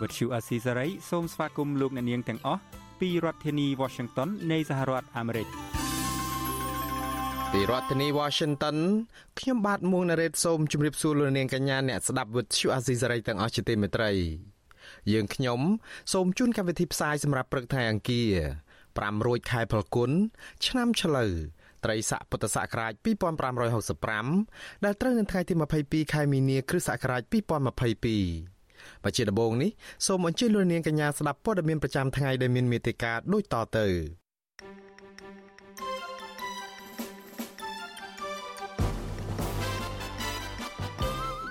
ភាសាខ្មែរ Vuthu Azizi Serai សូមស្វាគមន៍លោកអ្នកនាងទាំងអស់ពីរដ្ឋធានី Washington នៃសហរដ្ឋអាមេរិក។ពីរដ្ឋធានី Washington ខ្ញុំបាទមួងណារ៉េតសូមជម្រាបសួរលោកនាងកញ្ញាអ្នកស្ដាប់វិទ្យុអាស៊ីសេរីទាំងអស់ជាទីមេត្រីយើងខ្ញុំសូមជូនកម្មវិធីផ្សាយសម្រាប់ព្រឹកថ្ងៃអង្គារ5រោចខែផលគុណឆ្នាំឆ្លូវត្រីស័កពុទ្ធសករាជ2565ដែលត្រូវនៅថ្ងៃទី22ខែមីនាគ្រិស្តសករាជ2022 បច្ចុប្បន្នដំបូងនេះសូមអញ្ជើញលោកនាងកញ្ញាស្ដាប់ព័ត៌មានប្រចាំថ្ងៃដែលមានមេត្តាដូចតទៅ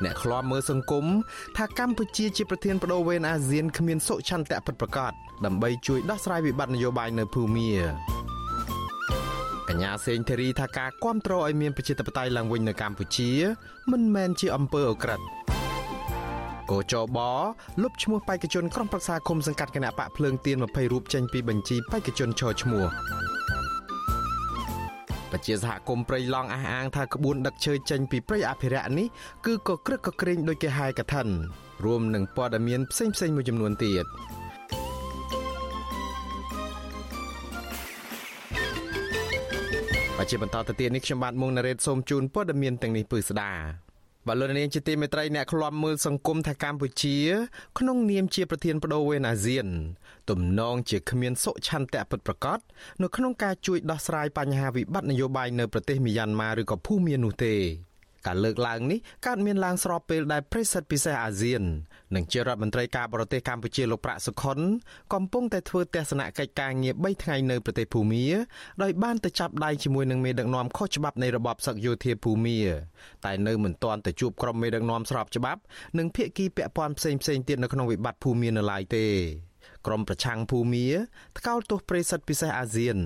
អ្នកខ្លាំមើលសង្គមថាកម្ពុជាជាប្រធានបដូវវេនអាស៊ានគ្មានសុឆន្ទៈពិតប្រាកដដើម្បីជួយដោះស្រាយវិបត្តិនយោបាយនៅភូមាកញ្ញាសេងធីរីថាការគ្រប់គ្រងឲ្យមានប្រជាធិបតេយ្យឡើងវិញនៅកម្ពុជា មិនមែនជាអំពើអូក្រិត កោចបលុបឈ្មោះបេក្ខជនក្រុមប្រឹក្សាគុំសង្កាត់គណៈបកភ្លើងទៀន20រូបចេញពីបញ្ជីបេក្ខជនឈរឈ្មោះបជាសហគមន៍ព្រៃឡង់អះអាងថាក្បួនដឹកឈើចេញពីព្រៃអភិរក្សនេះគឺក៏ក្រឹកក៏ក្រែងដោយគេហែកថាន់រួមនឹងព័ត៌មានផ្សេងផ្សេងមួយចំនួនទៀតបជាបន្តទៅទៀតនេះខ្ញុំបាទមុងណារ៉េតសូមជូនព័ត៌មានទាំងនេះពឺស្ដា បលរនាងជាទីមេត្រីអ្នកឃ្លាំមើលសង្គមថាកម្ពុជា ក្នុងនាមជាប្រធានបដូវវេនអាស៊ាន ទំនងជាគ្មានសុឆន្ទៈពិតប្រាកដនៅក្នុងការជួយដោះស្រាយបញ្ហាវិបត្តិនយោបាយនៅប្រទេសមីយ៉ាន់ម៉ាឬក៏ភូមានោះទេ ការលើកឡើងនេះកើតមានឡើងស្របពេលដែលប្រេសិតពិសេសអាស៊ាន និងជារដ្ឋមន្ត្រីការបរទេសកម្ពុជាលោកប្រាក់សុខុនកំពុងតែធ្វើទស្សនកិច្ចការងារ3ថ្ងៃនៅប្រទេសភូមាដោយបានទៅចាប់ដៃជាមួយនឹងមេដឹកនាំខុសច្បាប់នៃរបបសឹកយោធាភូមាតែនៅមិនទាន់ទៅជួបក្រុមមេដឹកនាំស្របច្បាប់ និងភាគីពាក់ព័ន្ធផ្សេងៗទៀតនៅក្នុងវិបត្តិភូមានៅឡើយទេក្រមប្រឆាំងភូមាថ្កោលទោសប្រិសិទ្ធពិសេសអាស៊ាន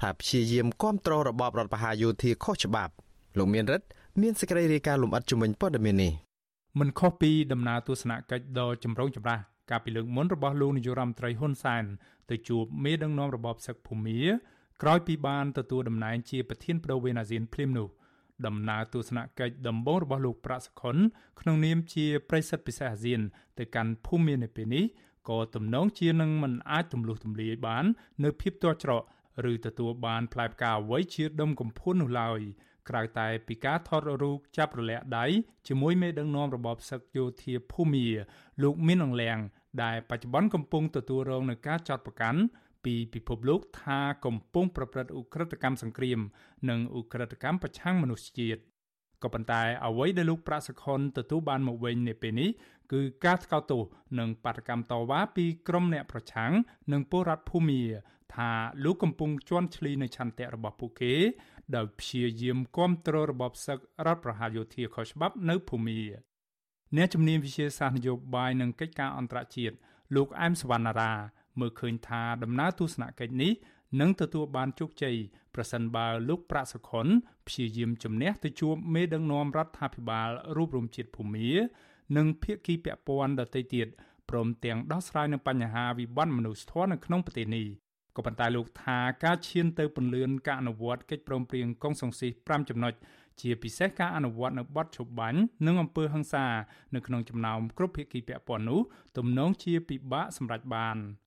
ថាព្យាយាមគ្រប់គ្រងរបបរដ្ឋបហាយោធាខុសច្បាប់លោកមានរិទ្ធ មានសេចក្តីរាយការណ៍លម្អិតជំវិញព័ត៌មាននេះមិនខុសពីដំណើរទស្សនកិច្ចដ៏ចម្រូងចម្រាសកាលពីលើកមុនរបស់លោកនាយរដ្ឋមន្ត្រីហ៊ុនសែនទៅជួបមេដឹកនាំរបបសឹកភូមាក្រោយពីបានទទួលតំណែងជាប្រធានបដូវវេនអាស៊ានភ្លាមនោះដំណើរទស្សនកិច្ចដំបូងរបស់លោកប្រាក់សខុនក្នុងនាមជាប្រិសិទ្ធពិសេសអាស៊ាន ទៅកាន់ភូមានៅពេលនេះក៏ទំនងជានឹងមិនអាចទម្លុះទម្លាយបាន នៅភាពទាស់ច្រកឬទទួលបានផ្លែផ្កាអ្វីជាដុំកំភួននោះឡើយ ក្រៅតែពីការថតរូបចាប់រលាក់ដៃជាមួយមេដឹកនាំរបបសឹកយោធាភូមាលោកមីនអងលៀងដែលបច្ចុប្បន្នកំពុងទទួលរងនឹងការចោទប្រកាន់ពីពិភពលោកថាកំពុងប្រព្រឹត្តឧក្រិដ្ឋកម្មសង្គ្រាម និងឧក្រិដ្ឋកម្មប្រឆាំងមនុស្សជាតិក៏ប៉ុន្តែអ្វីដែលលោកប្រាក់សខុនទទួលបានមកវិញនៅពេលនេះគឺការថ្កោលទោសនិងបាតកម្មតវ៉ាពីក្រុមអ្នកប្រឆាំងនិងពលរដ្ឋភូមាថាលោកកំពុងជន់ឈ្លីនៅឆន្ទៈរបស់ពួកគេ ដោយព្យាយាមគ្រប់គ្រងរបបសឹករដ្ឋប្រហារយោធាខុសច្បាប់នៅភូមាអ្នកជំនាញវិទ្យាសាស្ត្រនយោបាយនិងកិច្ចការអន្តរជាតិលោកអែមសវណ្ណារាមើលឃើញថាដំណើរទស្សនកិច្ចនេះនឹងទទួលបានជោគជ័យប្រសិនបើលោកប្រាក់សុខុនព្យាយាមជំនះទៅជួបមេដឹកនាំរដ្ឋាភិបាលរូបរមជាតិភូមា និងភាគីពាក់ព័ន្ធដទៃទៀតព្រមទាំងដោះស្រាយនឹងបញ្ហាវិបត្តិមនុស្សធម៌នៅក្នុងប្រទេសនេះ ក៏ប៉ុន្តែលោកថាការឈានទៅពន្លឿនការអនុវត្តកិច្ចព្រមព្រៀងកុងសុងស៊ី5ចំណុចជាពិសេសការអនុវត្តនៅបទឈប់បាញ់និងអំពើហិង្សា នៅក្នុងចំណោមគ្រប់ភាគីពាក់ព័ន្ធនោះទំនងជាពិបាកសម្រេចបាន។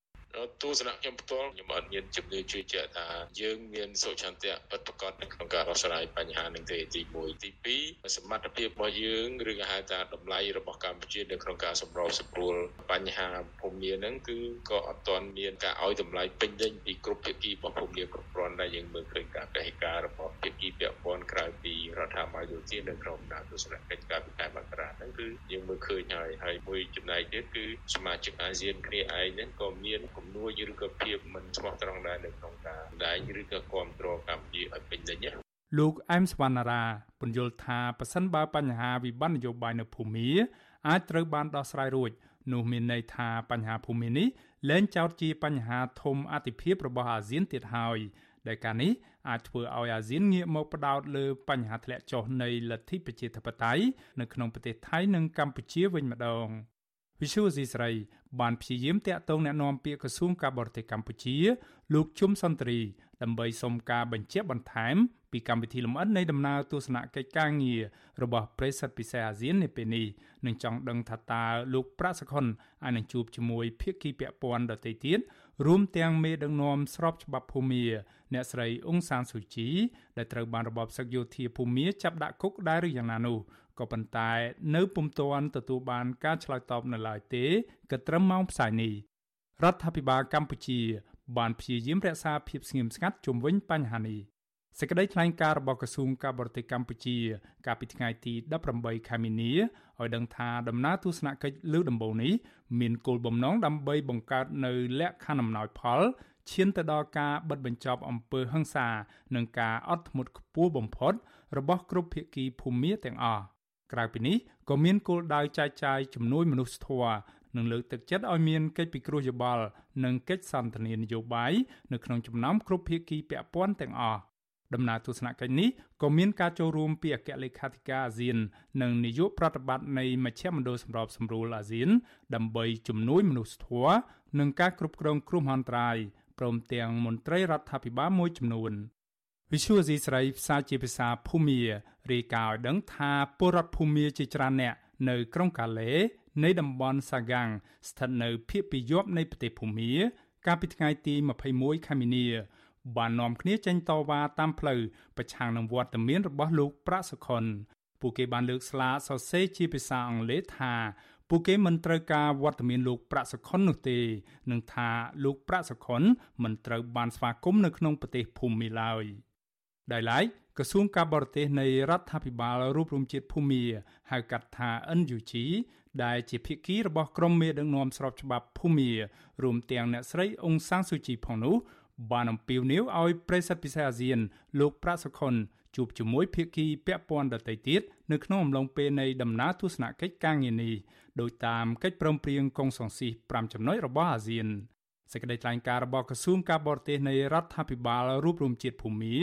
ទស្សនៈខ្ញុំផ្ទាល់ខ្ញុំអត់មានជំនឿជឿជាក់ថាយើងមានសុឆន្ទៈពិតប្រាកដនៅក្នុងការដោះស្រាយបញ្ហានឹងទេទី1ទី2សមត្ថភាពរបស់យើងឬក៏ហៅថាតម្លៃរបស់កម្ពុជានៅក្នុងការសម្របសម្រួលបញ្ហាភូមិមានហ្នឹងគឺក៏អត់ទាន់មានការឲ្យតម្លៃពេញលេញពីគ្រប់ភាគីរបស់ភូមិមានគ្រប់គ្រាន់ដែលយើងមើលឃើញការកេះការរបស់ភាគីពាក់ព័ន្ធក្រៅពីរដ្ឋាភិបាលយោធានៅក្នុងដំណើរទស្សនកិច្ចការពីខែមករាហ្នឹងគឺយើងមើលឃើញហើយហើយមួយចំណែកទៀតគឺសមាជិកអាស៊ានគ្នាឯងហ្នឹងក៏មានគំនួយឬក៏ភាពមិនស្មោះត្រង់ដែរនៅក្នុងការសម្ដែងឬក៏គ្រប់គ្រងកម្ពុជាឲ្យពេញលេញលោកអែមសវណ្ណារាពន្យល់ថាប៉ះសិនបើបញ្ហាវិបត្តិនយោបាយនៅភូមាអាចត្រូវបានដោះស្រាយរួចនោះមានន័យថាបញ្ហាភូមិនេះលែងចោទជាបញ្ហាធំអតិភិបរបស់អាស៊ានទៀតហើយដែលការនេះអាចធ្វើឲ្យអាស៊ានងាកមកផ្ដោតលើបញ្ហាធ្លាក់ចុះនៃលទ្ធិប្រជាធិបតេយ្យនៅក្នុងប្រទេសថៃនិងកម្ពុជាវិញម្ដង វិសុវស៊ីស្រីបានព្យាយាមតាក់ទងแนะនាំពាក្យក្រសួងការបរទេសកម្ពុជា លោកជុំសន្ទ្រីដើម្បីសុំការបញ្ជាក់បន្ថែមពីកម្មវិធីលម្អិតនៃដំណើរទស្សនកិច្ចការងាររបស់ប្រិស័ទពិសេសអាស៊ាននៅពេលនេះនឹងចង់ដឹងថាតើលោកប្រាក់សខុនអាចនឹងជួបជាមួយភាគីពាក់ព័ន្ធដទៃទៀត រួមទាំងមេដឹកនាំស្របច្បាប់ភូមាអ្នកស្រីអ៊ុងសានស៊ូជីដែលត្រូវបានរបបសឹកយោធាភូមាចាប់ដាក់គុកដែរឬយ៉ាងណានោះក៏ប៉ុន្តែនៅពុំទាន់ទទួលបានការឆ្លើយតបនៅឡើយទេក៏ត្រឹមម៉ោងផ្សាយនេះរដ្ឋាភិបាលកម្ពុជាបានព្យាយាមរក្សាភាពស្ងៀមស្ងាត់ជុំវិញបញ្ហានេះសេចក្តីថ្លែងការណ៍របស់ក្រសួងការបរទេសកម្ពុជា កាលពីថ្ងៃទី18ខែមីនា ឲ្យដឹងថាដំណើរទស្សនកិច្ចលើដំបូងនេះមានគោលបំណងដើម្បីបង្កើតនៅលក្ខខណ្ឌអំណោយផលឈានទៅដល់ការបិទបញ្ចប់អំពើហិង្សា និងការអត់ធ្មត់ខ្ពស់បំផុត របស់គ្រប់ភាគីភូមិទាំងអស់ក្រៅពីនេះក៏មានគោលដៅចែកចាយជំនួយមនុស្សធម៌និងលើកទឹកចិត្តឲ្យមានកិច្ចពិគ្រោះយោបល់និងកិច្ចសន្ទនានយោបាយនៅក្នុងចំណោមគ្រប់ភាគីពាក់ព័ន្ធទាំងអស់ ដំណើរទស្សនកិច្ចនេះក៏មានការចូលរួមពីអគ្គលេខាធិការអាស៊ាន និងនាយកប្រតិបត្តិនៃមជ្ឈមណ្ឌលសម្របសម្រួលអាស៊ាន ដើម្បីជំនួយមនុស្សធម៌និងការគ្រប់គ្រងគ្រោះមហន្តរាយព្រមទាំងមន្ត្រីរដ្ឋាភិបាលមួយចំនួនវិសុវស៊ីស្រីផ្សាយជាភាសាភូមារាយការណ៍ឲ្យដឹងថាពលរដ្ឋភូមាជាច្រើនអ្នកនៅក្រុងកាឡេនៃតំបន់សាហ្គាំងស្ថិតនៅភាគពីយប់នៃប្រទេសភូមា កាលពីថ្ងៃទី21ខែមីនា បាននាំគ្នាចេញតវ៉ាតាមផ្លូវប្រឆាំងនឹងវត្តមានរបស់លោកប្រាក់សុខុនពួកគេបានលើកស្លាកសរសេរជាភាសាអង់គ្លេសថាពួកគេមិនត្រូវការវត្តមានលោកប្រាក់សុខុននោះទេនឹងថាលោកប្រាក់សុខុនមិនត្រូវបានស្វាគមន៍នៅក្នុងប្រទេសភូមាឡើយដោយឡែកក្រសួងការបរទេសនៃរដ្ឋាភិបាលរូបរំជាតិភូមាហៅកាត់ថា NUG ដែលជាភាគីរបស់ក្រមមេដឹកនាំស្របច្បាប់ភូមារួមទាំងអ្នកស្រីអ៊ុងសានស៊ូជីផងនោះ បានអំពាវនាវឲ្យប្រិស័ទពិសេសអាស៊ាន លោកប្រាក់សុខុនជួបជាមួយភាគីពាក់ព័ន្ធដទៃទៀតនៅក្នុងអំឡុងពេលនៃដំណើរទស្សនកិច្ចការងារនេះដោយតាមកិច្ចព្រមព្រៀងកុងសុងស៊ី5ចំណុចរបស់អាស៊ានសេចក្តីថ្លែងការណ៍របស់ក្រសួងការបរទេសនៃរដ្ឋាភិបាលរូបរំជាតិភូមា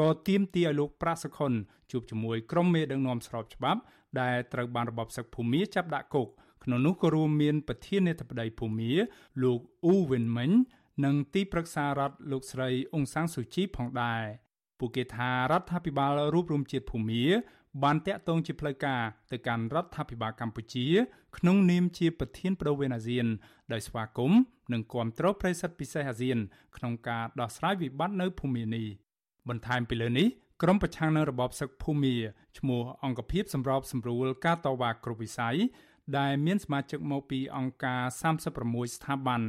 ក៏ទាមទារឲ្យលោកប្រាក់សុខុនជួបជាមួយក្រុមមេដឹកនាំស្របច្បាប់ដែលត្រូវបានរបបសឹកភូមាចាប់ដាក់គុកក្នុងនោះក៏រួមមានប្រធានាធិបតីភូមាលោកអ៊ូវិនមិញ និងទីប្រឹក្សារដ្ឋលោកស្រីអ៊ុងសាំងស៊ូជីផងដែរពួកគេថារដ្ឋាភិបាលរូបរំជាតិភូមាបានតាក់ទងជាផ្លូវការទៅកាន់រដ្ឋាភិបាលកម្ពុជា ក្នុងនាមជាប្រធានបដូវវេនអាស៊ានដោយស្វាគមន៍និងគាំទ្រប្រិយសិទ្ធិពិសេសអាស៊ាន ក្នុងការដោះស្រាយវិបត្តិនៅភូមានេះបន្ថែមពីលើនេះក្រុមប្រឆាំងនឹងរបបសឹកភូមាឈ្មោះអង្គភាពសម្របសម្រួលការតវ៉ាគ្រប់វិស័យដែលមានសមាជិកមកពីអង្គការ36ស្ថាប័ន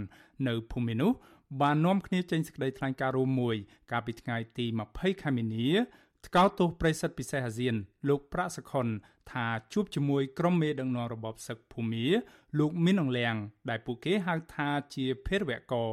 នៅភូមិនោះ បាននាំគ្នាចេញសេចក្តីថ្លែងការណ៍រួមមួយ កាលពីថ្ងៃទី20ខែមីនាថ្កោលទោសប្រិស័ទពិសេសអាស៊ាន លោកប្រាក់សខុនថាជួបជាមួយក្រុមមេដឹកនាំរបបសឹកភូមាលោកមីនអងលៀងដែលពួកគេហៅថាជាភេរវករ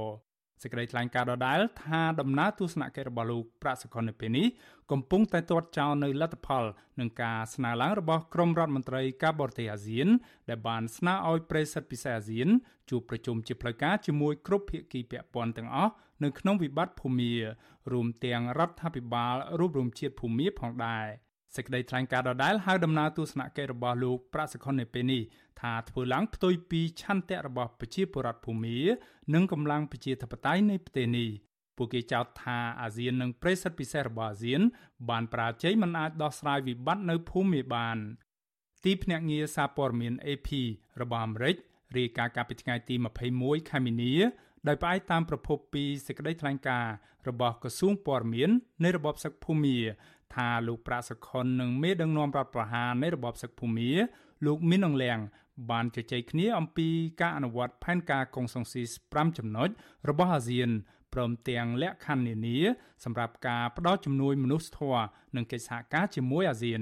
សេចក្តីថ្លែងការណ៍ដដែលថាដំណើរទស្សនកិច្ចរបស់លោកប្រាក់សខុននៅពេលនេះកំពុងតែទាត់ចោលនៅលទ្ធផលនឹងការស្នើឡើងរបស់ក្រុមរដ្ឋមន្ត្រីការបរទេសអាស៊ាន ដែលបានស្នើឲ្យប្រិស័ទពិសេសអាស៊ានជួបប្រជុំជាផ្លូវការជាមួយគ្រប់ភាគីពាក់ព័ន្ធទាំងអស់នៅក្នុងវិបត្តិភូមារួមទាំងរដ្ឋាភិបាលរូបរមជាតិភូមាផងដែរ សេចក្តីថ្លែងការណ៍ដដែលហៅដំណើរទស្សនកិច្ចរបស់លោកប្រាក់សខុននៅពេលនេះថាធ្វើឡើងផ្ទុយពីឆន្ទៈរបស់ប្រជាពលរដ្ឋភូមានិងកម្លាំងប្រជាធិបតេយ្យនៃប្រទេសនេះពួកគេចោទថាអាស៊ាននិងប្រិស័ទពិសេសរបស់អាស៊ាន បានប្រាជ័យមិនអាចដោះស្រាយវិបត្តិនៅភូមាបានទីភ្នាក់ងារសារព័ត៌មាន AP របស់អាមេរិករាយការណ៍កាលពីថ្ងៃទី21ខែមីនាដោយផ្អែកតាមប្រភពពីសេចក្តីថ្លែងការណ៍របស់ក្រសួងព័ត៌មាននៃរបបសឹកភូមា ថាលោកប្រាក់សុខុននិងមេដឹកនាំរដ្ឋប្រហារនៃរបបសឹកភូមាលោកមីនអងលៀងបានជជែកគ្នាអំពីការអនុវត្តផែនការកុងសុងស៊ី5ចំណុចរបស់អាស៊ានព្រមទាំងលក្ខខណ្ឌនានាសម្រាប់ការផ្តល់ជំនួយមនុស្សធម៌និងកិច្ចសហការជាមួយអាស៊ាន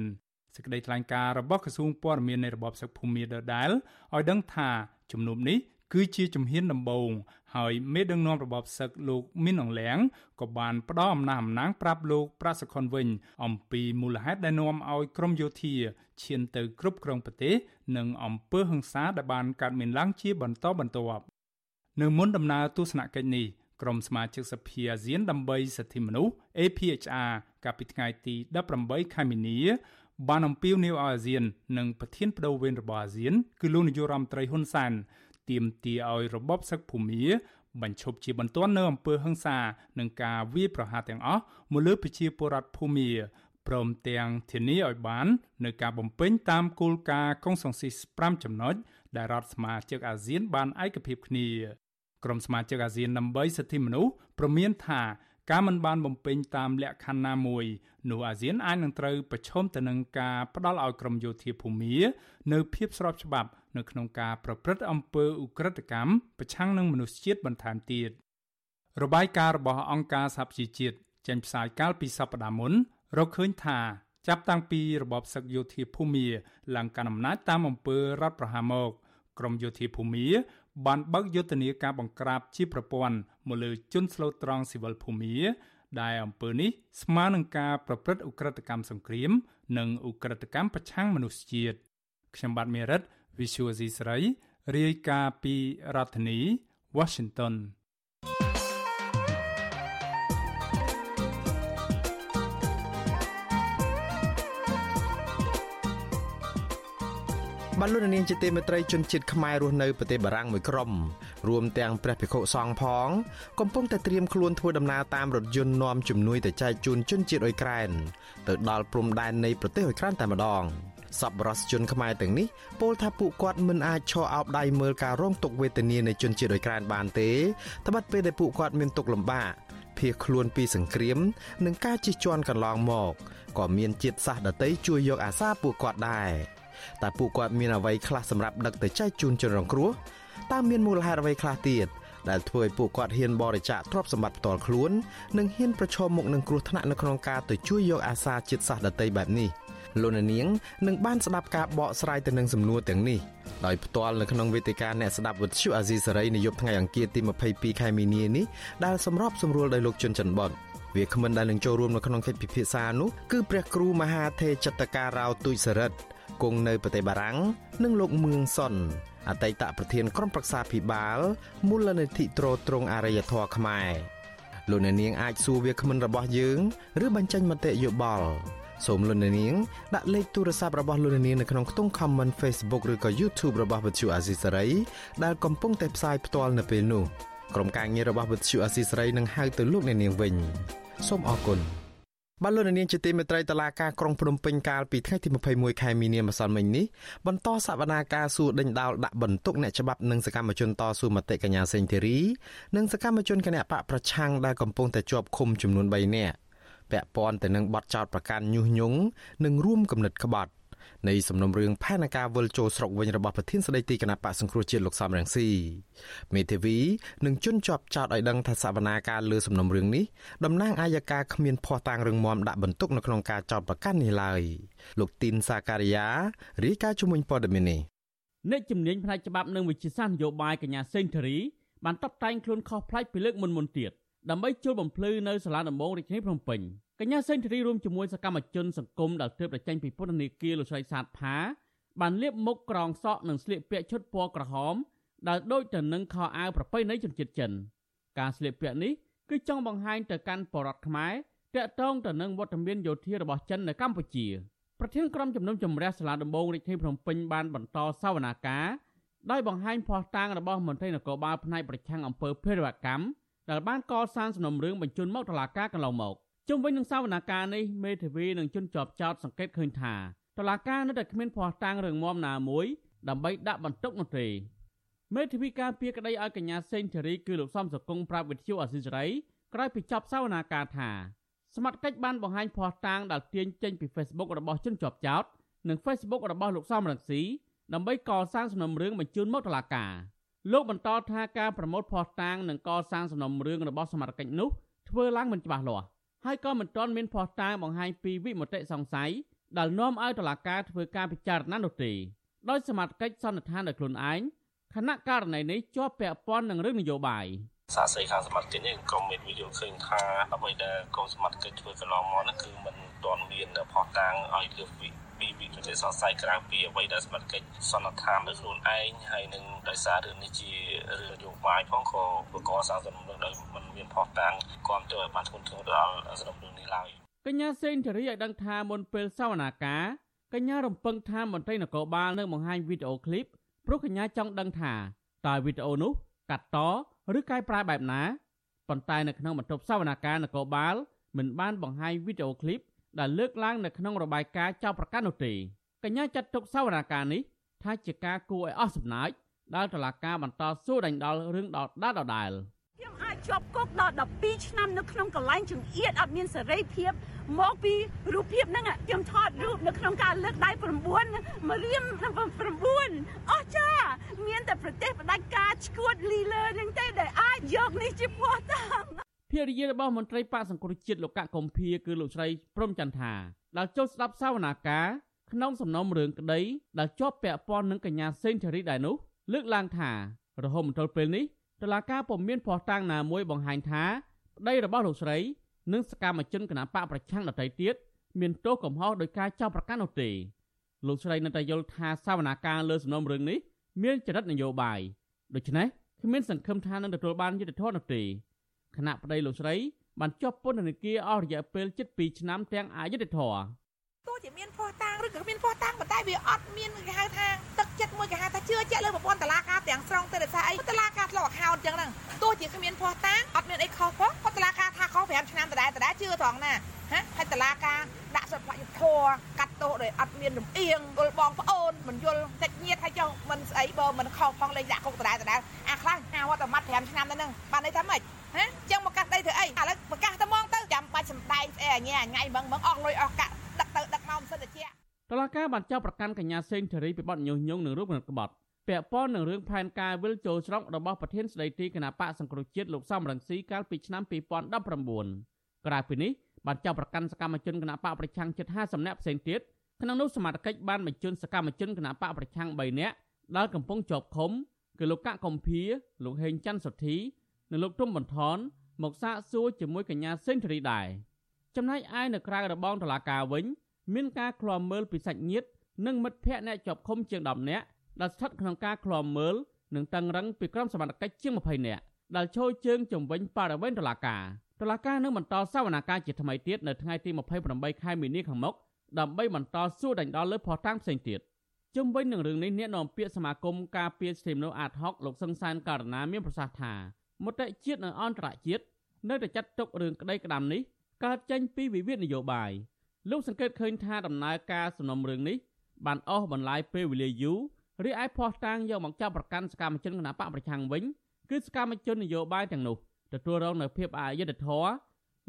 សេចក្តីថ្លែងការណ៍របស់ក្រសួងព័ត៌មាននៃរបបសឹកភូមាដដែលឲ្យដឹងថាជំនុំនេះ គឺជាជំហានដំបូងហើយមេដឹកនាំរបបសឹកលោកមីនអងលៀងក៏បានផ្ដល់អំណះអំណាងប្រាប់លោកប្រាសុខុនវិញ អំពីមូលហេតុដែលនាំឲ្យក្រមយោធាឈានទៅគ្រប់គ្រងប្រទេសនិងអំពើហិង្សាដែលបានកើតមានឡើងជាបន្តបន្ទាប់នៅមុនដំណើរទស្សនកិច្ចនេះក្រុមសមាជិកសភាអាស៊ានដើម្បីសិទ្ធិមនុស្ស APHR កាលពីថ្ងៃទី18ខែមីនាបានអំពាវនាវឲ្យអាស៊ាន និងប្រធានបដូវវេនរបស់អាស៊ាន គឺលោកនាយករដ្ឋមន្ត្រីហ៊ុនសែន ទាមទារឲ្យរបបសឹកភូមាបញ្ឈប់ជាបន្ទាន់នៅអំពើហិង្សានិងការវាយប្រហារទាំងអស់មកលើប្រជាពលរដ្ឋភូមាព្រមទាំងធានាឲ្យបាននៅការបំពេញតាមគោលការណ៍កុងសង្ស៊ីស5ចំណុចដែលរដ្ឋសមាជិកអាស៊ានបានឯកភាពគ្នាក្រុមសមាជិកអាស៊ានដើម្បីសិទ្ធិមនុស្សប្រមានថាការមិនបានបំពេញតាមលក្ខខណ្ឌណាមួយនោះអាស៊ានអាចនឹងត្រូវប្រឈមទៅនឹងការផ្ដាល់ឲ្យក្រមយោធាភូមានៅភាពស្របច្បាប់ នៅក្នុងការប្រព្រឹត្តអំពើឧក្រិដ្ឋកម្មប្រឆាំងនឹងមនុស្សជាតិបន្ថែមទៀតរបាយការណ៍របស់អង្គការសហប្រជាជាតិចេញផ្សាយកាលពីសប្តាហ៍មុនរកឃើញថាចាប់តាំងពីរបបសឹកយោធាភូមាឡើងកាន់អំណាចតាមអំពើរដ្ឋប្រហារមកក្រមយោធាភូមាបានបើកយុទ្ធនាការបង្ក្រាបជាប្រព័ន្ធមកលើជនស្លូតត្រង់ស៊ីវិលភូមាដែលអំពើនេះស្មើនឹងការប្រព្រឹត្តឧក្រិដ្ឋកម្មសង្គ្រាម និងឧក្រិដ្ឋកម្មប្រឆាំងមនុស្សជាតិខ្ញុំបាទមេរិត Visual C ស្រីរាយការណ៍ពីរដ្ឋធានី Washington បានលោកនាងជាទីមេត្រីជនជាតិខ្មែររស់នៅប្រទេសបារាំងមួយក្រុមរួមទាំងព្រះភិក្ខុសង្ឃផងកំពុងតែត្រៀមខ្លួនធ្វើដំណើរតាមរថយន្តនាំជំនួយទៅចែកជូនជនជាតិអ៊ុយក្រែនទៅដល់ព្រំដែននៃប្រទេសអ៊ុយក្រែនតែម្ដង សប្បុរសជនខ្មែរទាំងនេះពោលថាពួកគាត់មិនអាចឈរអោបដៃមើលការរងទុក្ខវេទនានៃជនជាតិអ៊ុយក្រែនបានទេត្បិតពេលដែលពួកគាត់មានទុក្ខលំបាកភៀសខ្លួនពីសង្គ្រាម និងការជិះជាន់កន្លងមកក៏មានជាតិសាសន៍ដតីជួយយកអាសាពួកគាត់ដែរតែពួកគាត់មានអ្វីខ្លះសម្រាប់ដឹកទៅចែកជូនជនរងគ្រោះតើមានមូលហេតុអ្វីខ្លះទៀតដែលធ្វើឲ្យពួកគាត់ហ៊ានបរិច្ចាគទ្រព្យសម្បត្តិផ្ទាល់ខ្លួន និងហ៊ានប្រឈមមុខនឹងគ្រោះថ្នាក់នៅក្នុងការទៅជួយយកអាសាជាតិសាសន៍ដតីបែបនេះ លោកនាងនឹងបានស្ដាប់ការបកស្រាយទៅនឹងសំណួរទាំងនេះដោយផ្ទាល់នៅក្នុងវេទិកាអ្នកស្ដាប់វិទ្យុអាស៊ីសេរីនៅយប់ថ្ងៃអង្គារទី22ខែមីនានេះដែលសម្របសម្រួលដោយលោកជុនច័ន្ទបតវាគ្មិនដែលនឹងចូលរួមនៅក្នុងកិច្ចពិភាក្សានោះគឺព្រះគ្រូមហាថេរចតការរោទុយសរិទ្ធគង់នៅប្រទេសបារាំងនិងលោកមឿងសុនអតីតប្រធានក្រុមប្រឹក្សាភិបាលមូលនិធិត្រួតត្រងអរិយធម៌ខ្មែរលោកអ្នកនាងអាចសួរវាគ្មិនរបស់យើង ឬបញ្ចេញមតិយោបល់ សូមលោកអ្នកនាងដាក់លេខទូរស័ព្ទរបស់លោកអ្នកនាងនៅក្នុងខ្ទង់ comment Facebook ឬក៏ YouTube របស់ Vuthu Azisari ដែលកំពុងតែផ្សាយផ្ទាល់នៅពេលនេះក្រុមការងាររបស់ Vuthu Azisari នឹងហៅទៅលោកអ្នកនាងវិញសូមអរគុណបានលោកនាងជាទីមេត្រីតឡាការក្រុងភ្នំពេញកាលពីថ្ងៃទី21ខែមីនាម្សិលមិញនេះបន្តសវនាការសួរដេញដោលដាក់បន្ទុកអ្នកច្បាប់និងសកម្មជនតស៊ូមតិកញ្ញាសេងធីរីនិងសកម្មជនគណៈបកប្រឆាំងដែលកំពុងតែជាប់ឃុំចំនួន3នាក់ ពាក់ព័ន្ធទៅនឹងបទចោទប្រកាន់ញុះញង់និងរួមគំនិតក្បត់នៃសំណុំរឿងផែនការវិលចូលស្រុកវិញរបស់ប្រធានស្ដីទីគណៈបកសង្គ្រោះជាតិលោកសំរងស៊ីមេធាវីនឹងជន់ជាប់ចោតឲ្យដឹងថាសវនាការលើសំណុំរឿងនេះតំណាងអាយកាគ្មានភ័ស្តុតាងរឹងមាំដាក់បន្ទុកនៅក្នុងការចោទប្រកាន់នេះឡើយលោកទីនសាការីយ៉ារាយការណ៍ជំនួយព័ត៌មាននេះអ្នកជំនាញផ្នែកច្បាប់និងវិជាសាស្ត្រនយោបាយកញ្ញាសេងធារីបានតបតែងខ្លួនខុសប្លែកពីលើកមុនមុនទៀត ដើម្បីជួលបំភ្លឺនៅសាលាដំបងរាជធានីភ្នំពេញកញ្ញាសេងធារីរួមជាមួយសកម្មជនសង្គមដែលទើបតែចេញពីពន្ធនាគារលោកស្រីសាទផាបានលាបមុខក្រងសក់និងស្លៀកពាក់ឈុតពណ៌ក្រហមដែលដូចទៅនឹងខោអាវប្រពៃណីជនជាតិចិន ការស្លៀកពាក់នេះគឺចង់បង្ហាញទៅកាន់បរតខ្មែរតាក់ទងទៅនឹងវត្តមានយោធារបស់ចិននៅកម្ពុជាប្រធានក្រុមជំនុំជម្រះសាលាដំបងរាជធានីភ្នំពេញបានបន្តសវនាការដោយបង្ហាញភ័ស្តុតាងរបស់មន្ត្រីនគរបាលផ្នែកប្រឆាំងអំពើភេរវកម្ម ដែលបានកសាងសំណុំរឿងបញ្ជូនមកតុលាការកន្លងមកជុំវិញនឹងសវនកម្មនេះមេធាវីនឹងជន់ជាប់ចោតសង្កេតឃើញថាតុលាការនៅតែគ្មានភ័ស្តុតាងរឿងមមណាមួយដើម្បីដាក់បន្ទុកនោះទេមេធាវីការពារក្តីឲ្យកញ្ញាសេងធារីគឺលោកសំសកុងប្រាប់វិទ្យុអស៊ីសេរីក្រោយពីចប់សវនាការថាសមត្ថកិច្ចបានបង្ហាញភ័ស្តុតាងដែលទាញចេញពី Facebook របស់ជនជាប់ចោតនិង Facebook របស់លោកសំរងស៊ីដើម្បីកសាងសំណុំរឿងបញ្ជូនមកតុលាការ លោកបន្តថាការប្រមូលភ័ស្តុតាងនិងកសាងសំណុំរឿងរបស់សមត្ថកិច្ចនោះធ្វើឡើងមិនច្បាស់លាស់ហើយក៏មិនទាន់មានភស្តុតាងបង្ហាញពីវិមតិសង្ស័យដែលនាំឲ្យតុលាការធ្វើការពិចារណានោះទេដោយសមត្ថកិច្ចសន្និដ្ឋានដោយខ្លួនឯងខណៈករណីនេះជាប់ពាក់ព័ន្ធនឹងរឿងនយោបាយសាស្ត្រីខាងសមត្ថកិច្ចនេះក៏មានវិយោឃើញថាអ្វីដែលកងសមត្ថកិច្ចធ្វើកន្លងមកនោះគឺมันទាន់មានផុសតាងឲ្យលើពី ពីពីប្រទេសសង្ស័យក្រៅពីអ្វីដែលសមត្ថកិច្ចសន្និដ្ឋានដោយខ្លួនឯងហើយនឹងដោយសាររឿងនេះជារឿងនយោបាយផងក៏បកសាសំណុំដោយมันមានផុសតាងគ្រប់ទៅឲ្យបានធ្ងន់ធ្ងរដល់សំណុំនេះឡើយកញ្ញាសេងធារីឲ្យដឹងថាមុនពេលសវនាការកញ្ញារំពឹងថាមន្ត្រីនគរបាលនឹងបង្ហាញវីដេអូឃ្លីបព្រោះកញ្ញាចង់ដឹងថាតើវីដេអូនោះកាត់តឬកែប្រែបែបណាប៉ុន្តែនៅក្នុងបន្ទប់សវនាការនគរបាលមិនបានបង្ហាញវីដេអូឃ្លីប ដែលលើកឡើងនៅក្នុងរបាយការណ៍ចោទប្រកាន់នោះទេកញ្ញាចាត់ទុកសវនាការនេះថាជាការគួរឲ្យអស់សំណើចដែលតុលាការបន្តសួរដេញដោលរឿងដដាលដដែលខ្ញុំអាចជាប់គុកដល់12ឆ្នាំនៅក្នុងកន្លែងចង្អៀតអត់មានសេរីភាពមកពីរូបភាពហ្នឹងខ្ញុំថតរូបនៅក្នុងការលើកដៃ9មករៀម9អស់ចាមានតែប្រទេសផ្ដាច់ការឈួតលីលើហ្នឹងទេដែលអាចយកនេះជាភ័ស្តុតាង ភរិយារបស់មន្ត្រីបកសង្គ្រោះជាតិលោកកកុម្ភាគឺលោកស្រីព្រំចន្ទថាដែលចូលស្ដាប់សាវនាការក្នុងសំណុំរឿងក្តីដែលជាប់ពាក់ព័ន្ធនឹងកញ្ញាសេងធារីដែរនោះលើកឡើងថារហូតមកទល់ពេលនេះតឡាការពុំមានភ័ស្តុតាងណាមួយបង្ហាញថាប្តីរបស់លោកស្រីនិងសកម្មជនគណបកប្រឆាំងដទៃទៀតមានទោសកំហុសដោយការចោទប្រកាន់នោះទេលោកស្រីនៅតែយល់ថាសវនាការលើសំណុំរឿងនេះមានចរិតនយោបាយដូច្នេះគ្មានសង្ឃឹមថានឹងទទួលបានយុត្តិធម៌នោះទេ គណៈប្តីលោកស្រីបានជាប់ពន្ធនាគារអស់រយៈពេល7ឆ្នាំទាំងអយុធធរ ទោះជាមានភ័ស្តុតាងឬក៏គ្មានភ័ស្តុតាងប៉ុន្តែវាអត់មានគេហៅថាទឹកចិត្តមួយគេហៅថាជឿជាក់លើប្រព័ន្ធតឡាការទាំងស្រុងទៅដោយសារអីតឡាការធ្លាប់អខោតចឹងហ្នឹងទោះជាគ្មានភ័ស្តុតាងអត់មានអីខុសផងគាត់តឡាការថាខុស5ឆ្នាំដដែលដដែលជឿត្រង់ណាហ៎ហើយតឡាការដាក់សិទ្ធិយុធរកាត់ទោសដោយអត់មានលំអៀងយល់បងប្អូនមិនយល់តិចញាតហើយចុះមិនស្អីបើមិនខុសផងលេងដាក់គុកដដែលដដែលអាខ្លះហៅតែម៉ាត់5ឆ្នាំទៅហ្នឹងបានន័យថាម៉េចហ៎ចឹងមកកាត់ដីធ្វើអីឥឡូវប្រកាសតែមកទៅចាំបាច់សំដែងស្អីអញ្ញាថ្ងៃហ្មងហ្មងអស់លុយអស់កាក់ដឹក ទៅដឹកមកមិនសិនតែជាតឡាការបានចាប់ប្រកាន់កញ្ញាសេងធារីពីបទញុះញង់នឹងរូបគណិតក្បត់ពាក់ព័ន្ធនឹងរឿងផែនការវិលចូលស្រុករបស់ប្រធានស្ដីទីគណៈបកសង្គ្រោះជាតិលោកសំរងស៊ីកាលពីឆ្នាំ2019ក្រៅពីនេះបានចាប់ប្រកាន់សកម្មជនគណៈបកប្រឆាំងជិត50នាក់ផ្សេងទៀតក្នុងនោះសមាជិកបានបញ្ជូនសកម្មជនគណៈបកប្រឆាំង3នាក់ដែលកំពុងជាប់ឃុំគឺលោកកកកំភៀលោកហេងច័ន្ទសុធីនិងលោកទុំបន្ថនមកសាកសួរជាមួយកញ្ញាសេងធារីដែរចំណែកឯនៅក្រៅរបងតឡាការវិញ មានការឃ្លាំមើលពីសាច់ញាតិនិងមិត្តភ័ក្តិអ្នកជាប់ឃុំជាង10នាក់ដែលស្ថិតក្នុងការឃ្លាំមើលនិងតឹងរឹងពីក្រុមសមត្ថកិច្ចជាង20នាក់ដែលឈរជើងជំវិញបរិវេណតុលាការតុលាការនឹងបន្តសវនាការជាថ្មីទៀតនៅថ្ងៃទី28ខែមីនាខាងមុខដើម្បីបន្តសួរដេញដោលលើផុសតាំងផ្សេងទៀតជុំវិញនឹងរឿងនេះអ្នកនាំពាក្យសមាគមការពារសិទ្ធិមនុស្សអាតហុកលោកសឹងសានករណាមានប្រសាសន៍ថាមតិជាតិនិងអន្តរជាតិនៅតែចាត់ទុករឿងក្តីក្តាំនេះកើតចេញពីវិវាទនយោបាយ លោកសង្កេតឃើញថាដំណើរការសំណុំរឿងនេះបានអស់បន្លាយពេលវេលាយូររីឯភ័ស្តុតាងយកមកចាប់ប្រកាន់សកម្មជនគណបកប្រឆាំងវិញគឺសកម្មជននយោបាយទាំងនោះទទួលរងនូវភាពអយុត្តិធម៌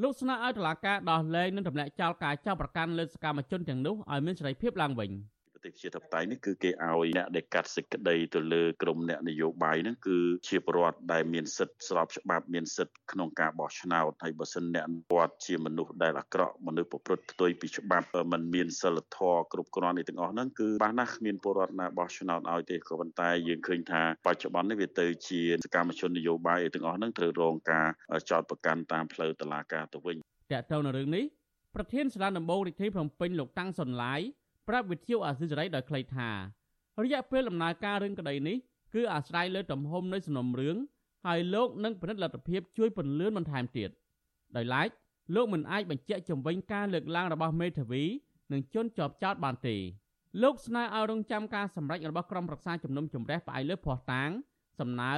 លោកស្នើឲ្យតុលាការដោះលែងនិងទម្លាក់ចោលការចាប់ប្រកាន់លើសកម្មជនទាំងនោះឲ្យមានសេរីភាពឡើងវិញ។ ប្រទេសជាធិបតេយ្យនេះគឺគេឲ្យអ្នកដែលកាត់សេចក្តីទៅលើក្រមអ្នកនយោបាយហ្នឹងគឺជាប្រវត្តិដែលមានសិទ្ធិស្របច្បាប់មានសិទ្ធិក្នុងការបោះឆ្នោតហើយបើសិនអ្នកគាត់ជាមនុស្សដែលអាក្រក់មនុស្សប្រព្រឹត្តផ្ទុយពីច្បាប់មិនមានសិលធម៌គ្រប់គ្រាន់នេះទាំងអស់ហ្នឹងគឺបាសណាស់គ្មានពលរដ្ឋណាបោះឆ្នោតឲ្យទេក៏ប៉ុន្តែយើងឃើញថាបច្ចុប្បន្ននេះវាទៅជាសកម្មជននយោបាយទាំងអស់ហ្នឹងត្រូវរងការចោទប្រកាន់តាមផ្លូវតុលាការទៅវិញតើតើនៅរឿងនេះប្រធានសាលាដំបងរាជធានីភ្នំពេញលោកតាំងសុនឡាយ ប្រាប់វិទ្យុអាស៊ីសេរីដោយខ្លីថារយៈពេលដំណើរការរឿងក្តីនេះគឺអាស្រ័យលើទំហំនៃសំណុំរឿងហើយលោកនឹងពិនិត្យលទ្ធភាពជួយពន្លឿនបន្ថែមទៀតដោយឡែកលោកមិនអាចបញ្ជាក់ជំវិញការលើកឡើងរបស់មេធាវីនិងជនជាប់ចោតបានទេលោកស្នើឲ្យរងចាំការសម្រេចរបស់ក្រុមប្រឹក្សាជំនុំជម្រះផ្អែកលើភ័ស្តុតាងសំណើ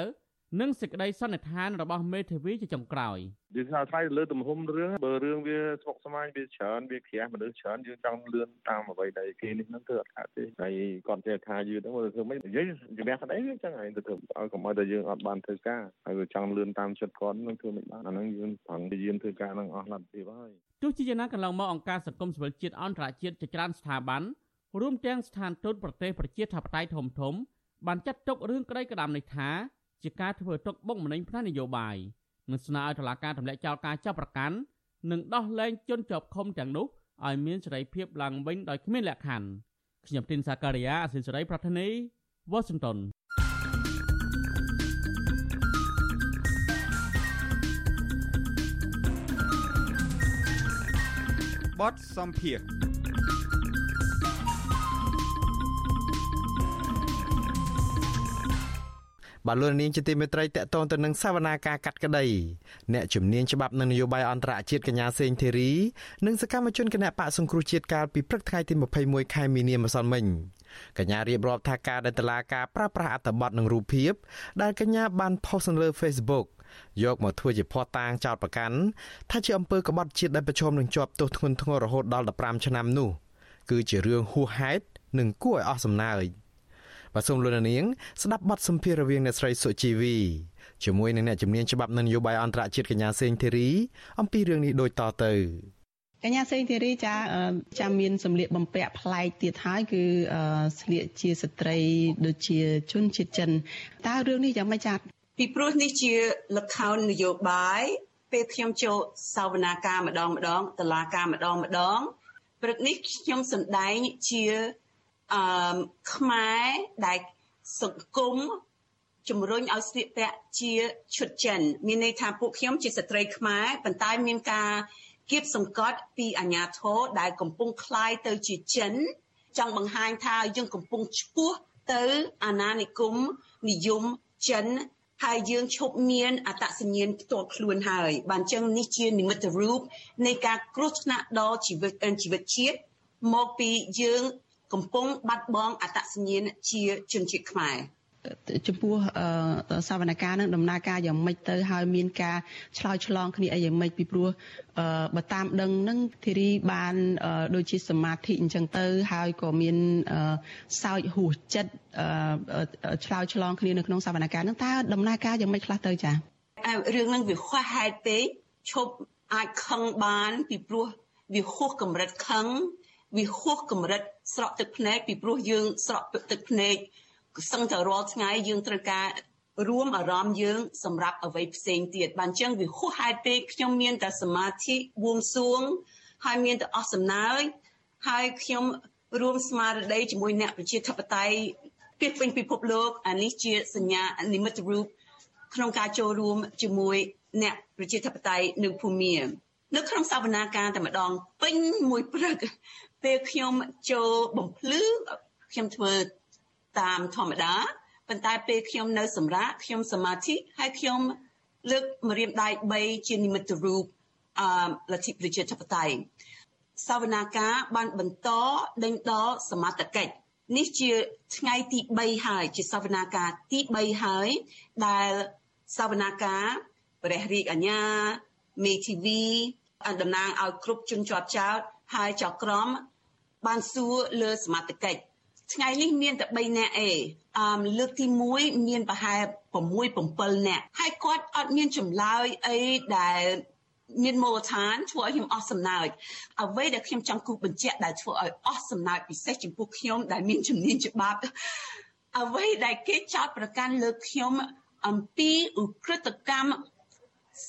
និងសេចក្តីសន្និដ្ឋានរបស់មេធាវីជាចុងក្រោយយើងថាថ្លៃលើទំហំរឿងបើរឿងវាស្មុគស្មាញវាច្រើនវាក្រាស់មនុស្សច្រើនយើងចង់លឿនតាមអ្វីដែលគេនេះហ្នឹងធ្វើអត់ខាតទេហើយគាត់ចេះថាយឺហ្នឹងធ្វើមិននិយាយជំនះក្តីវាចឹងហើយទៅធ្វើឲ្យកុំឲ្យតែយើងអត់បានធ្វើការហើយវាចង់លឿនតាមចិត្តគាត់នឹងធ្វើមិនបានអាហ្នឹងយើងប្រឹងយាមធ្វើការនឹងអស់លទ្ធភាពហើយទោះជាយ៉ាងណាកន្លងមកអង្គការសង្គមស៊ីវិលជាតិអន្តរជាតិជាច្រើនស្ថាប័នរួមទាំងស្ថានទូតប្រទេសប្រជាធិបតេយ្យធំធំបានចាត់ទុករឿងក្តីក្តាមនេះថា ជាការធ្វើទុកបុកម្នេញផ្នែកនយោបាយនិងស្នើឲ្យតុលាការទម្លាក់ចោលការចាប់ប្រកាន់និងដោះលែងជនជាប់ឃុំទាំងនោះឲ្យមានសេរីភាពឡើងវិញដោយគ្មានលក្ខខណ្ឌខ្ញុំទីនសាការីយ៉ាអសិលសេរីប្រធានីវ៉ាស៊ីនតោនបតសំភារ បាទលោកនាងជាទីមេត្រីតកតងទៅនឹងសវនាការកាត់ក្តីអ្នកជំនាញច្បាប់និងនយោបាយអន្តរជាតិកញ្ញាសេងធីរីនិងសកម្មជនគណៈបកសង្គ្រោះជាតិកាលពីព្រឹកថ្ងៃទី21ខែមីនាម្សិលមិញកញ្ញារៀបរាប់ថាការដែលតឡាការប្រើប្រាស់អត្ថបទនិងរូបភាពដែលកញ្ញាបានផុសនៅលើ Facebook យកមកធ្វើជាភ័ស្តុតាងចោតប្រកាន់ថាជាអំពើក្បត់ជាតិដែលប្រឈមនឹងជាប់ទោសធ្ងន់ធ្ងររហូតដល់15ឆ្នាំនោះគឺជារឿងហួសហេតុនិងគួរឲ្យអស់សំណើច បាទសូមលោកនាងស្ដាប់បទសម្ភាសន៍រវាងអ្នកស្រីសុជីវីជាមួយនឹងអ្នកជំនាញច្បាប់នយោបាយអន្តរជាតិកញ្ញាសេងធីរីអំពីរឿងនេះដូចតទៅកញ្ញាសេងធីរីចាចាំមានសម្លៀកបំពាក់ប្លែកទៀតហើយគឺស្លៀកជាស្ត្រីដូចជាជនជាតិចិនតើរឿងនេះយ៉ាងម៉េចចាពីព្រោះនេះជាលក្ខខណ្ឌនយោបាយពេលខ្ញុំចូលសវនាការម្ដងម្ដងតឡាការម្ដងម្ដងព្រឹកនេះខ្ញុំសម្ដែងជា អឺខ្មែរដែលសង្គមជំរុញឲ្យស្លៀកពាក់ជាឈុតចិន មានន័យថាពួកខ្ញុំជាស្ត្រីខ្មែរប៉ុន្តែមានការគៀបសង្កត់ពីអាញាធរដែលកំពុងคลายទៅជាចិន ចង់បង្ហាញថាយើងកំពុងឈ្មោះទៅអាណានិគមនិយមចិនហើយយើងឈប់មានអត្តសញ្ញាណផ្ទាល់ខ្លួនហើយ បានចឹងនេះជានិមិត្តរូបនៃការគ្រោះថ្នាក់ដល់ជីវិតជីវិតជាតិមកពីយើង កំពុងបាត់បង់អត្តសញ្ញាណជាជនជាតិខ្មែរចំពោះសវនកម្មនឹងដំណើរការយ៉ាងម៉េចទៅហើយមានការឆ្លើយឆ្លងគ្នាអីយ៉ាងម៉េចពីព្រោះបើតាមដឹងនឹងធីរីបានដូចជាសមាធិអញ្ចឹងទៅហើយក៏មានសោចហួសចិត្តឆ្លើយឆ្លងគ្នានៅក្នុងសវនកម្មនឹងតើដំណើរការយ៉ាងម៉េចខ្លះទៅចា៎រឿងនឹងវាខ្វះហេតុពេកឈប់អាចខឹងបានពីព្រោះវាហួសកម្រិតខឹង វាហួសកម្រិតស្រក់ទឹកភ្នែកពីព្រោះយើងស្រក់ទឹកភ្នែកសឹងតែរាល់ថ្ងៃយើងត្រូវការរួមអារម្មណ៍យើងសម្រាប់អ្វីផ្សេងទៀតបានចឹងវាហួសហេតុពេកខ្ញុំមានតែសមាធិបួងសួងហើយមានតែអស់សំណើចហើយខ្ញុំរួមស្មារតីជាមួយអ្នកប្រជាធិបតេយ្យពីពេញពិភពលោកអានេះជាសញ្ញានិមិត្តរូបក្នុងការចូលរួមជាមួយអ្នកប្រជាធិបតេយ្យនៅភូមានៅក្នុងសវនាការតែម្ដងពេញមួយព្រឹក ពេលខ្ញុំចូលបំភ្លឺខ្ញុំធ្វើតាមធម្មតាប៉ុន្តែពេលខ្ញុំនៅសម្រាប់ខ្ញុំសមាធិហើយខ្ញុំលើកម្រាមដៃ3ជានិមិត្តរូបអឺលទ្ធិប្រជាធិបតេយ្យសវនាការបានបន្តដេញដោលសមត្ថកិច្ចនេះជាថ្ងៃទី3ហើយជាសវនាការទី3ហើយដែលសវនាការព្រះរាជអាជ្ញាមេធាវីតំណាងឲ្យគ្រប់ជនជាប់ចោត ហើយចៅក្រមបានសួរលើសមត្ថកិច្ចថ្ងៃនេះមានតែ3នាក់ឯងអឺលើកទី1មានប្រហែល6 7នាក់ហើយគាត់អត់មានចម្លើយអីដែលមានមូលដ្ឋានធ្វើឲ្យខ្ញុំអស់សំណើចអ្វីដែលខ្ញុំចង់គូសបញ្ជាក់ដែលធ្វើឲ្យអស់សំណើចពិសេសចំពោះខ្ញុំដែលមានជំនាញច្បាប់អ្វីដែលគេចោទប្រកាន់លើខ្ញុំអំពីឧក្រិដ្ឋកម្ម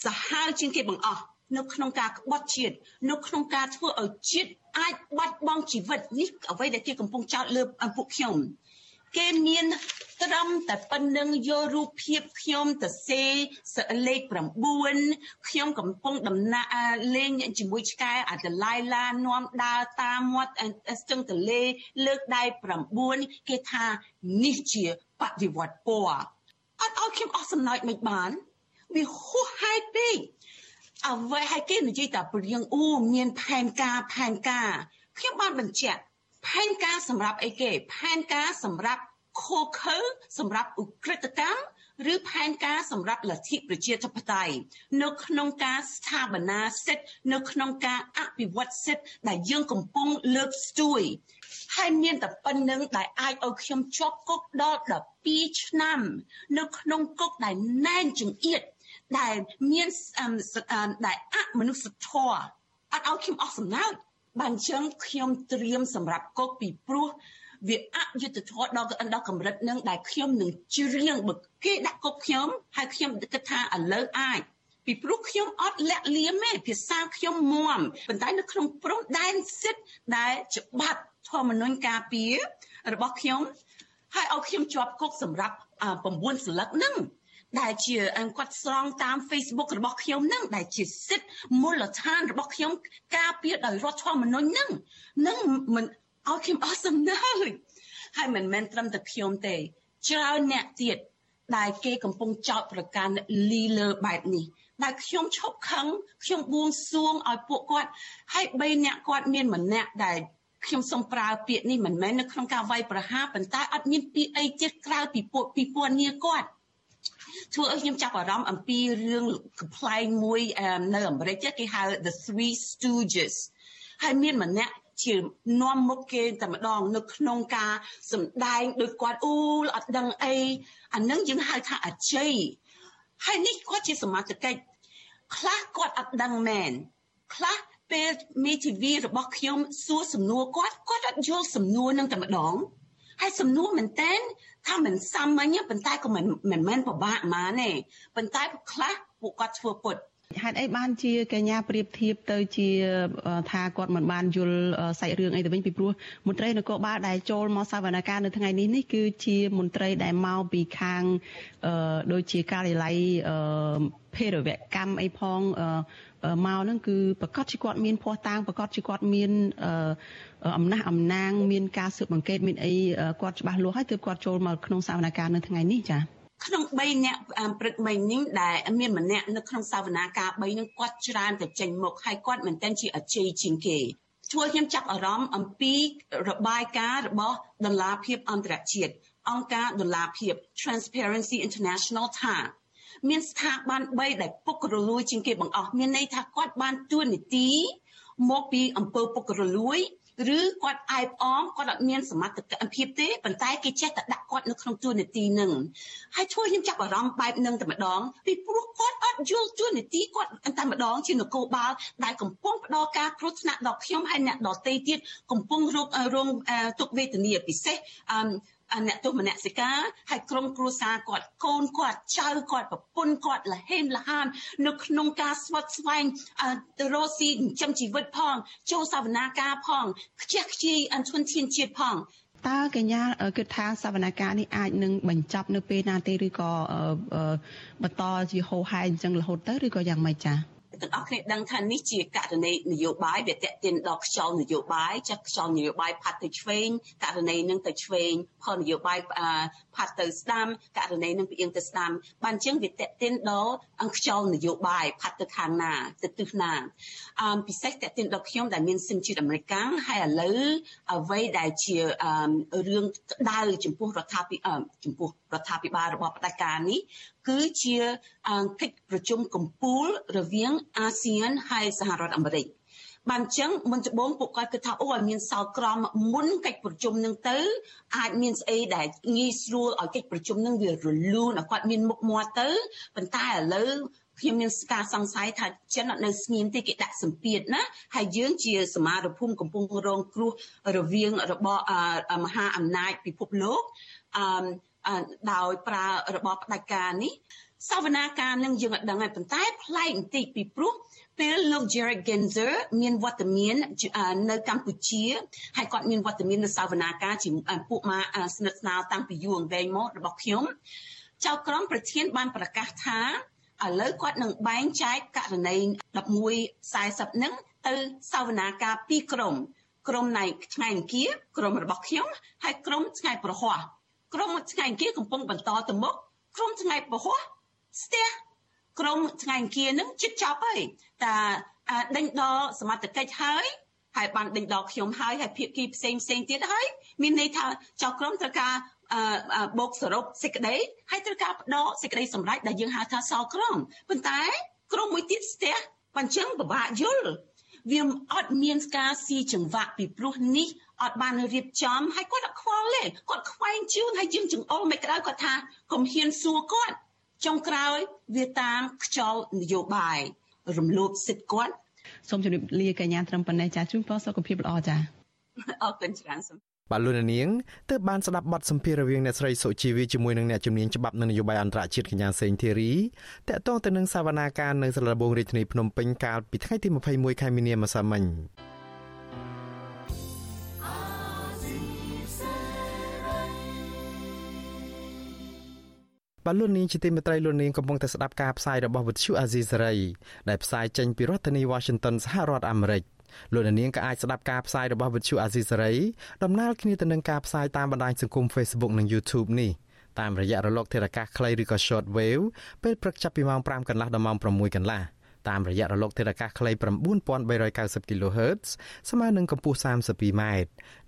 សាហាវជាងគេបង្អស់ នៅក្នុងការក្បត់ជាតិនៅក្នុងការធ្វើឲ្យជាតិអាចបាត់បង់ជីវិតនេះអ្វីដែលគេកំពុងចោទលើពួកខ្ញុំគេមានត្រឹមតែប៉ុណ្្នឹងយករូបភាពខ្ញុំទៅសេលេខ9ខ្ញុំកំពុងដំណាក់លេងជាមួយឆ្កែអាដឡៃឡានាំដើរតាមមាត់ស្ទឹងទលេលើកដៃ9គេថានេះជាបដិវត្តពណ៌អត់ឲ្យខ្ញុំអស់សំណើចមិនបានវាហួសហេតុពេក អ្វីឲ្យគេនិយាយតែព្រៀងអូមានផែនការផែនការខ្ញុំបានបញ្ជាក់ផែនការសម្រាប់អីគេផែនការសម្រាប់ខូខើសម្រាប់ឧក្រិដ្ឋកម្មឬផែនការសម្រាប់លទ្ធិប្រជាធិបតេយ្យនៅក្នុងការស្ថាបនាសិទ្ធិនៅក្នុងការអភិវឌ្ឍសិទ្ធិដែលយើងកំពុងលើកស្ទួយហើយមានតែប៉ុណ្្នឹងដែលអាចឲ្យខ្ញុំជាប់គុកដល់12ឆ្នាំ នៅក្នុងគុកដែលណែនចង្អៀត ដែលមានដែលអមនុស្សធម៌អត់ឲ្យខ្ញុំអស់សំណើចបានចឹងខ្ញុំត្រៀមសម្រាប់គុកពីព្រោះវាអយុត្តិធម៌ដល់ដល់កម្រិតនឹងដែលខ្ញុំនឹងជ្រៀងបើគេដាក់គុកខ្ញុំហើយខ្ញុំគិតថាឥឡូវអាចពីព្រោះខ្ញុំអត់លាក់លៀមទេភាសាខ្ញុំមមប៉ុន្តែនៅក្នុងព្រំដែនសិទ្ធដែលច្បាប់ធម្មនុញ្ញការពាររបស់ខ្ញុំហើយឲ្យខ្ញុំជាប់គុកសម្រាប់9ស្លឹកហ្នឹង ដែលជាគាត់ស្រង់តាម Facebook របស់ខ្ញុំនឹងដែលជាសិទ្ធិមូលដ្ឋានរបស់ខ្ញុំការពារដោយរដ្ឋធម្មនុញ្ញនឹងនឹងមិនឲ្យខ្ញុំអស់សំណើហើយមិនមែនត្រឹមតែខ្ញុំទេច្រើនអ្នកទៀតដែលគេកំពុងចោទប្រកាន់លីលើបែបនេះដែលខ្ញុំឈប់ខឹងខ្ញុំបួងសួងឲ្យពួកគាត់ហើយបីអ្នកគាត់មានម្នាក់ដែលខ្ញុំសូមប្រើពាក្យនេះមិនមែននៅក្នុងការវាយប្រហារប៉ុន្តែអត់មានពាក្យអីទៀតក្រៅពីពួកពីពួកងារគាត់ ធ្វើឲ្យខ្ញុំចាប់អារម្មណ៍អំពីរឿងកំ pl ែងមួយនៅអាមេរិកគេហៅ The Three Stooges ហើយមានម្នាក់ជានាំមុខគេតែម្ដងនៅក្នុងការសម្ដែងដោយគាត់អូអត់ដឹងអីអានឹងយើងហៅថាអជ័យហើយនេះគាត់ជាសមាជិកខ្លះគាត់អត់ដឹងមែនខ្លះពេលមេធាវីរបស់ខ្ញុំសួរសំណួរគាត់គាត់អត់យល់សំណួរនឹងតែម្ដង ហើយសំណួរមែនតើថាមិនសាមញ្ញប៉ុន្តែក៏មិនមិនមែនពិបាកហ្មងទេប៉ុន្តែខ្លះពួកគាត់ធ្វើពុតហេតុអីបានជាកញ្ញាប្រៀបធៀបទៅជាថាគាត់មិនបានយល់សាច់រឿងអីទៅវិញពីព្រោះមន្ត្រីនគរបាលដែលចូលមកសវនកម្មនៅថ្ងៃនេះនេះគឺជាមន្ត្រីដែលមកពីខាងដូចជាការិយាល័យភេរវកម្មអីផង មកហ្នឹងគឺប្រកាសជាគាត់មានភ័ស្តុតាងប្រកាសជាគាត់មានអំណះអំណាងមានការស៊ើបអង្កេតមានអីគាត់ច្បាស់លាស់ហើយទើបគាត់ចូលមកក្នុងសវនកម្មនៅថ្ងៃនេះចា៎ក្នុង3អ្នកព្រឹកមិញនេះដែលមានម្នាក់នៅក្នុងសវនាការ3នឹងគាត់ច្រើនតែចេញមុខហើយគាត់មិនតែជាអជ័យជាងគេធ្វើខ្ញុំចាប់អារម្មណ៍អំពីរបាយការណ៍របស់ដុល្លារភាពអន្តរជាតិអង្គការដុល្លារភាព Transparency International ថា មានស្ថាប័ន3ដែលពុករលួយជាងគេបង្អស់មានន័យថាគាត់បានទួនាទីមកពីអង្គើពុករលួយឬគាត់អែបអមគាត់អត់មានសមត្ថភាពទេប៉ុន្តែគេចេះតែដាក់គាត់នៅក្នុងទួលនីតិនឹងហើយធ្វើខ្ញុំចាប់អារម្មណ៍បែបនឹងតែម្ដងពីព្រោះគាត់អត់យល់ទួលនីតិគាត់តែម្ដងជានគរបាលដែលកំពុងផ្ដល់ការគ្រោះថ្នាក់ដល់ខ្ញុំហើយអ្នកដទៃទៀតកំពុងរងរងទុក្ខវេទនាពិសេស អ្នកទោសមនសិការហើយក្រុមគ្រួសារគាត់កូនគាត់ចៅគាត់ប្រពន្ធគាត់លហេមលហាននៅក្នុងការស្វិតស្វែងទៅរកស៊ីចិញ្ចឹមជីវិតផង ចូលសវនាការផងខ្ជះខ្ជាយអធនធានជាតិផងតើកញ្ញាគិតថាសវនកម្មនេះអាចនឹងបញ្ចប់នៅពេលណាទេឬក៏បន្តជាហោហែអញ្ចឹងរហូតទៅឬក៏យ៉ាងម៉េចចា៎ ទាំងអស់គ្នាដឹងថានេះជាករណីនយោបាយវាតេតិនដល់ខ្យល់នយោបាយចាស់ខ្យល់នយោបាយផាត់ទៅឆ្វេងករណីនឹងទៅឆ្វេងផលនយោបាយផាត់ទៅស្ដាំករណីនឹងផ្អៀងទៅស្ដាំបានអញ្ចឹងវាតេតិនដល់អង្គខ្យល់នយោបាយផាត់ទៅខាងណាទៅទិសណាអឺពិសេសតេតិនដល់ខ្ញុំដែលមានសិនជាតិអាមេរិកហើយឥឡូវអ្វីដែលជារឿងក្តៅចំពោះរដ្ឋាភិបាលចំពោះរដ្ឋាភិបាលរបស់ផ្ដាច់ការនេះគឺជាកិច្ចប្រជុំកម្ពុជារវាងអាស៊ានហើយសហរដ្ឋអាមេរិកបានចឹងមុនដំបូងពួកគាត់គិតថាអូឲ្យមានសោកក្រមមុនកិច្ចប្រជុំនឹងទៅអាចមានស្អីដែលងាយស្រួលឲ្យកិច្ចប្រជុំនឹងវារលូនឲ្យគាត់មានមុខមាត់ទៅប៉ុន្តែឥឡូវខ្ញុំមានការសង្ស័យថាចិនអត់នៅស្ងៀមទេគេដាក់សម្ពាធណាហើយយើងជាសមាជភូមិកំពុងរងគ្រោះរវាងរបស់មហាអំណាចពិភពលោកអឺ ដោយប្រើរបបផ្ដាច់ការនេះសវនាការនឹងយើងអត់ដឹងហើយប៉ុន្តែប្លែកបន្តិចពីព្រោះពេលលោក Jared Genzer មានវត្តមាននៅកម្ពុជាហើយគាត់មានវត្តមាននៅសវនាការជាពួកម៉ាស្និទ្ធស្នាលតាំងពីយូរអង្វែងមករបស់ខ្ញុំចៅក្រមប្រធានបានប្រកាសថាឥឡូវគាត់នឹងបែងចែកករណី1140នឹងទៅសវនាការពីរក្រុមក្រុមនៃថ្ងៃអង្គារក្រុមរបស់ខ្ញុំហើយក្រុមថ្ងៃប្រហ័ស ក្រុមថ្ងៃអង្គារកំពុងបន្តទៅមុខក្រុមថ្ងៃប្រហ័សស្ទះក្រុមថ្ងៃអង្គារនឹងជិតចប់ហើយតាដេញដល់សមត្ថកិច្ចហើយហើយបានដេញដល់ខ្ញុំហើយហើយភាគីផ្សេងផ្សេងទៀតហើយមានន័យថាចៅក្រមត្រូវការបូកសរុបសេចក្តីហើយត្រូវការបដកសេចក្តីសម្រេចដែលយើងហៅថាសល់ក្រមប៉ុន្តែក្រុមមួយទៀតស្ទះបញ្ចឹងពិបាកយល់វាអត់មានការស៊ីចង្វាក់ពីព្រោះនេះ អត់បានរៀបចំហើយគាត់អត់ខ្វល់ទេគាត់ខ្វែងជូនហើយយើងចង្អុលមិនក្តៅគាត់ថាកុំហ៊ានសួរគាត់ចុងក្រោយវាតាមខ្យល់នយោបាយរំលោភសិទ្ធិគាត់សូមជម្រាបលាកញ្ញាត្រឹមប៉ុណ្ណេះចាជូនពរសុខភាពល្អចាអរគុណច្រើនសូមបាទលោកនាងទើបបានស្ដាប់បទសម្ភាសន៍រវាងអ្នកស្រីសុជីវីជាមួយនឹងអ្នកជំនាញច្បាប់និងនយោបាយអន្តរជាតិកញ្ញាសេងធីរីតកតងទៅនឹងសវនាការនៅសាលាដំបងរាជធានីភ្នំពេញកាលពីថ្ងៃទី21ខែមីនាម្សិលមិញ បាទលោកនាងជាទីមេត្រីលោកនាងកំពុងតែស្ដាប់ការផ្សាយរបស់វិទ្យុអាស៊ីសេរីដែលផ្សាយចេញពីរដ្ឋធានី Washington សហរដ្ឋអាមេរិកលោកនាងក៏អាចស្ដាប់ការផ្សាយរបស់វិទ្យុអាស៊ីសេរីដំណើរគ្នាទៅនឹងការផ្សាយតាមបណ្ដាញសង្គម Facebook និង YouTube នេះតាមរយៈរលកធារកាសខ្លីឬក៏ Short Wave ពេលព្រឹកចាប់ពីម៉ោង5កន្លះដល់ម៉ោង6កន្លះតាមរយៈរលកធារកាសខ្លី9390 kHz ស្មើនឹងកម្ពស់ 32m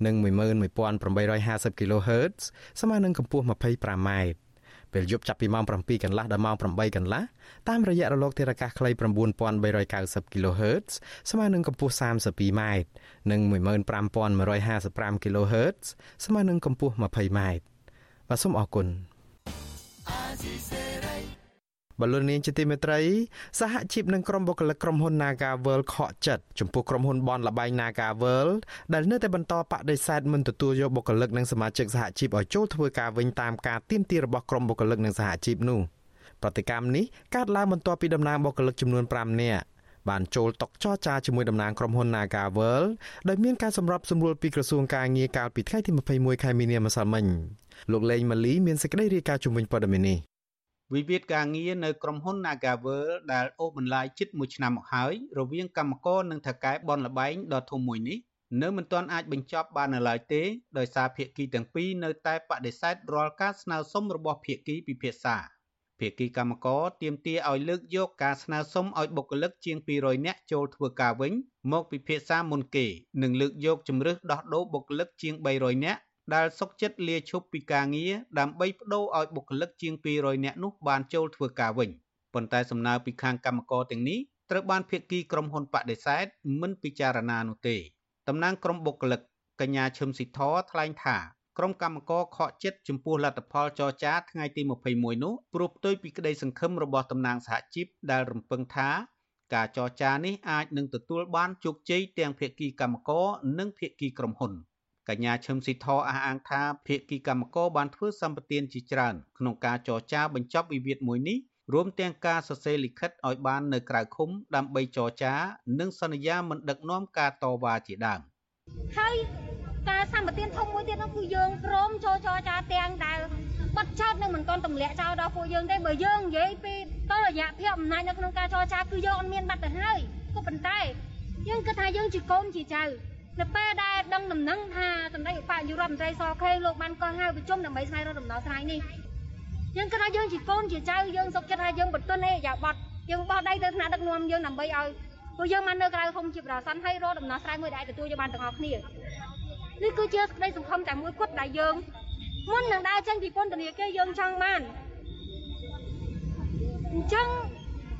និង11850 kHz ស្មើនឹងកម្ពស់ 25m ពេលយប់ចាប់ពីម៉ោង7កន្លះដល់ម៉ោង8កន្លះតាមរយៈរលកធារកាសខ្លី9390 kHz ស្មើនឹងកម្ពស់ 32m និង15155 kHz ស្មើនឹងកម្ពស់ 20m បាទសូមអរគុណ បលូននាងជាទីមេត្រីសហជីពនិងក្រុមបុគ្គលិកក្រុមហ៊ុន Nagavel ខកចិត្តចំពោះក្រុមហ៊ុនបនលបែង Nagavel ដែលនៅតែបន្តបដិសេធមិនទទួលយកបុគ្គលិកនិងសមាជិកសហជីពឲ្យចូលធ្វើការវិញតាមការទាមទាររបស់ក្រុមបុគ្គលិកនិងសហជីពនោះប្រតិកម្មនេះកើតឡើងបន្ទាប់ពីតំណាងបុគ្គលិកចំនួន5នាក់បានចូលតុចរចាជាមួយតំណាងក្រុមហ៊ុន Nagavel ដោយមានការសម្របសម្រួលពីក្រសួងការងារកាលពីថ្ងៃទី21ខែមីនាម្សិលមិញលោកលេងម៉ាលីមានសេចក្តីរាយការណ៍ជំវិញព័ត៌មាននេះ វិវាទការងារនៅក្រុមហ៊ុន Nagavel ដែលអូសបន្លាយជិត1ឆ្នាំមកហើយរវាងកម្មករនិងថៅកែបនលបែងដ៏ធំមួយនេះនៅមិនទាន់អាចបញ្ចប់បាននៅឡើយទេដោយសារភាគីទាំងពីរនៅតែបដិសេធរាល់ការស្នើសុំរបស់ភាគីពិភាក្សាភាគីកម្មករទាមទារឲ្យលើកយកការស្នើសុំឲ្យបុគ្គលិកជាង200នាក់ចូលធ្វើការវិញមកពិភាក្សាមុនគេនិងលើកយកជំរើសដោះដូរបុគ្គលិកជាង300នាក់ ដែលសុកចិត្តលាឈប់ពីការងារដើម្បីបដូរឲ្យបុគ្គលិកជាង200នាក់នោះបានចូលធ្វើការវិញប៉ុន្តែសំណើពីខាងកម្មករទាំងនេះត្រូវបានភាគីក្រុមហ៊ុនបដិសេធមិនពិចារណានោះទេតំណាងក្រុមបុគ្គលិកកញ្ញាឈឹមស៊ីធថ្លែងថាក្រុមកម្មករខកចិត្តចំពោះលទ្ធផលចរចាថ្ងៃទី21នោះព្រោះផ្ទុយពីក្តីសង្ឃឹមរបស់តំណាងសហជីពដែលរំពឹងថាការចរចានេះអាចនឹងទទួលបានជោគជ័យទាំងភាគីកម្មករនិងភាគីក្រុមហ៊ុន កញ្ញាឈឹមស៊ីធអះអាងថាភាគីកម្មករបានធ្វើសម្បទានជាច្រើនក្នុងការចរចាបញ្ចប់វិវាទមួយនេះរួមទាំងការសរសេរលិខិតឲ្យបាននៅក្រៅឃុំដើម្បីចរចា និងសន្យាមិនដឹកនាំការតវ៉ាជាដើមហើយការសម្បទានធំមួយទៀតនោះគឺយើងព្រមចូលចរចាទាំងដែលបាត់ចោតនឹងមិនទាន់ទម្លាក់ចោលដល់ពួកយើងទេបើយើងនិយាយពីតរយៈភាពអំណាចនៅក្នុងការចរចាគឺយើងអត់មានបាត់ទៅហើយក៏ប៉ុន្តែយើងគិតថាយើងជាកូនជាចៅ នៅពេលដែលដឹងដំណឹងថាសម្ដេចឧបនាយករដ្ឋមន្ត្រីសខេងលោកបានកោះហៅប្រជុំដើម្បីស្វែងរកដំណោះស្រាយនេះយើងគិតថាយើងជាកូនជាចៅយើងសុខចិត្តថាយើងបន្ទន់អេយ៉ាបត់យើងបោះដៃទៅថ្នាក់ដឹកនាំយើងដើម្បីឲ្យពួកយើងបាននៅក្រៅឃុំជាប្រសិនហើយរកដំណោះស្រាយមួយដែលទទួលយកបានទាំងអស់គ្នានេះគឺជាក្តីសង្ឃឹមតែមួយគត់ដែលយើងមុននឹងដើរចេញពីពន្ធនាគារយើងចង់បានអញ្ចឹង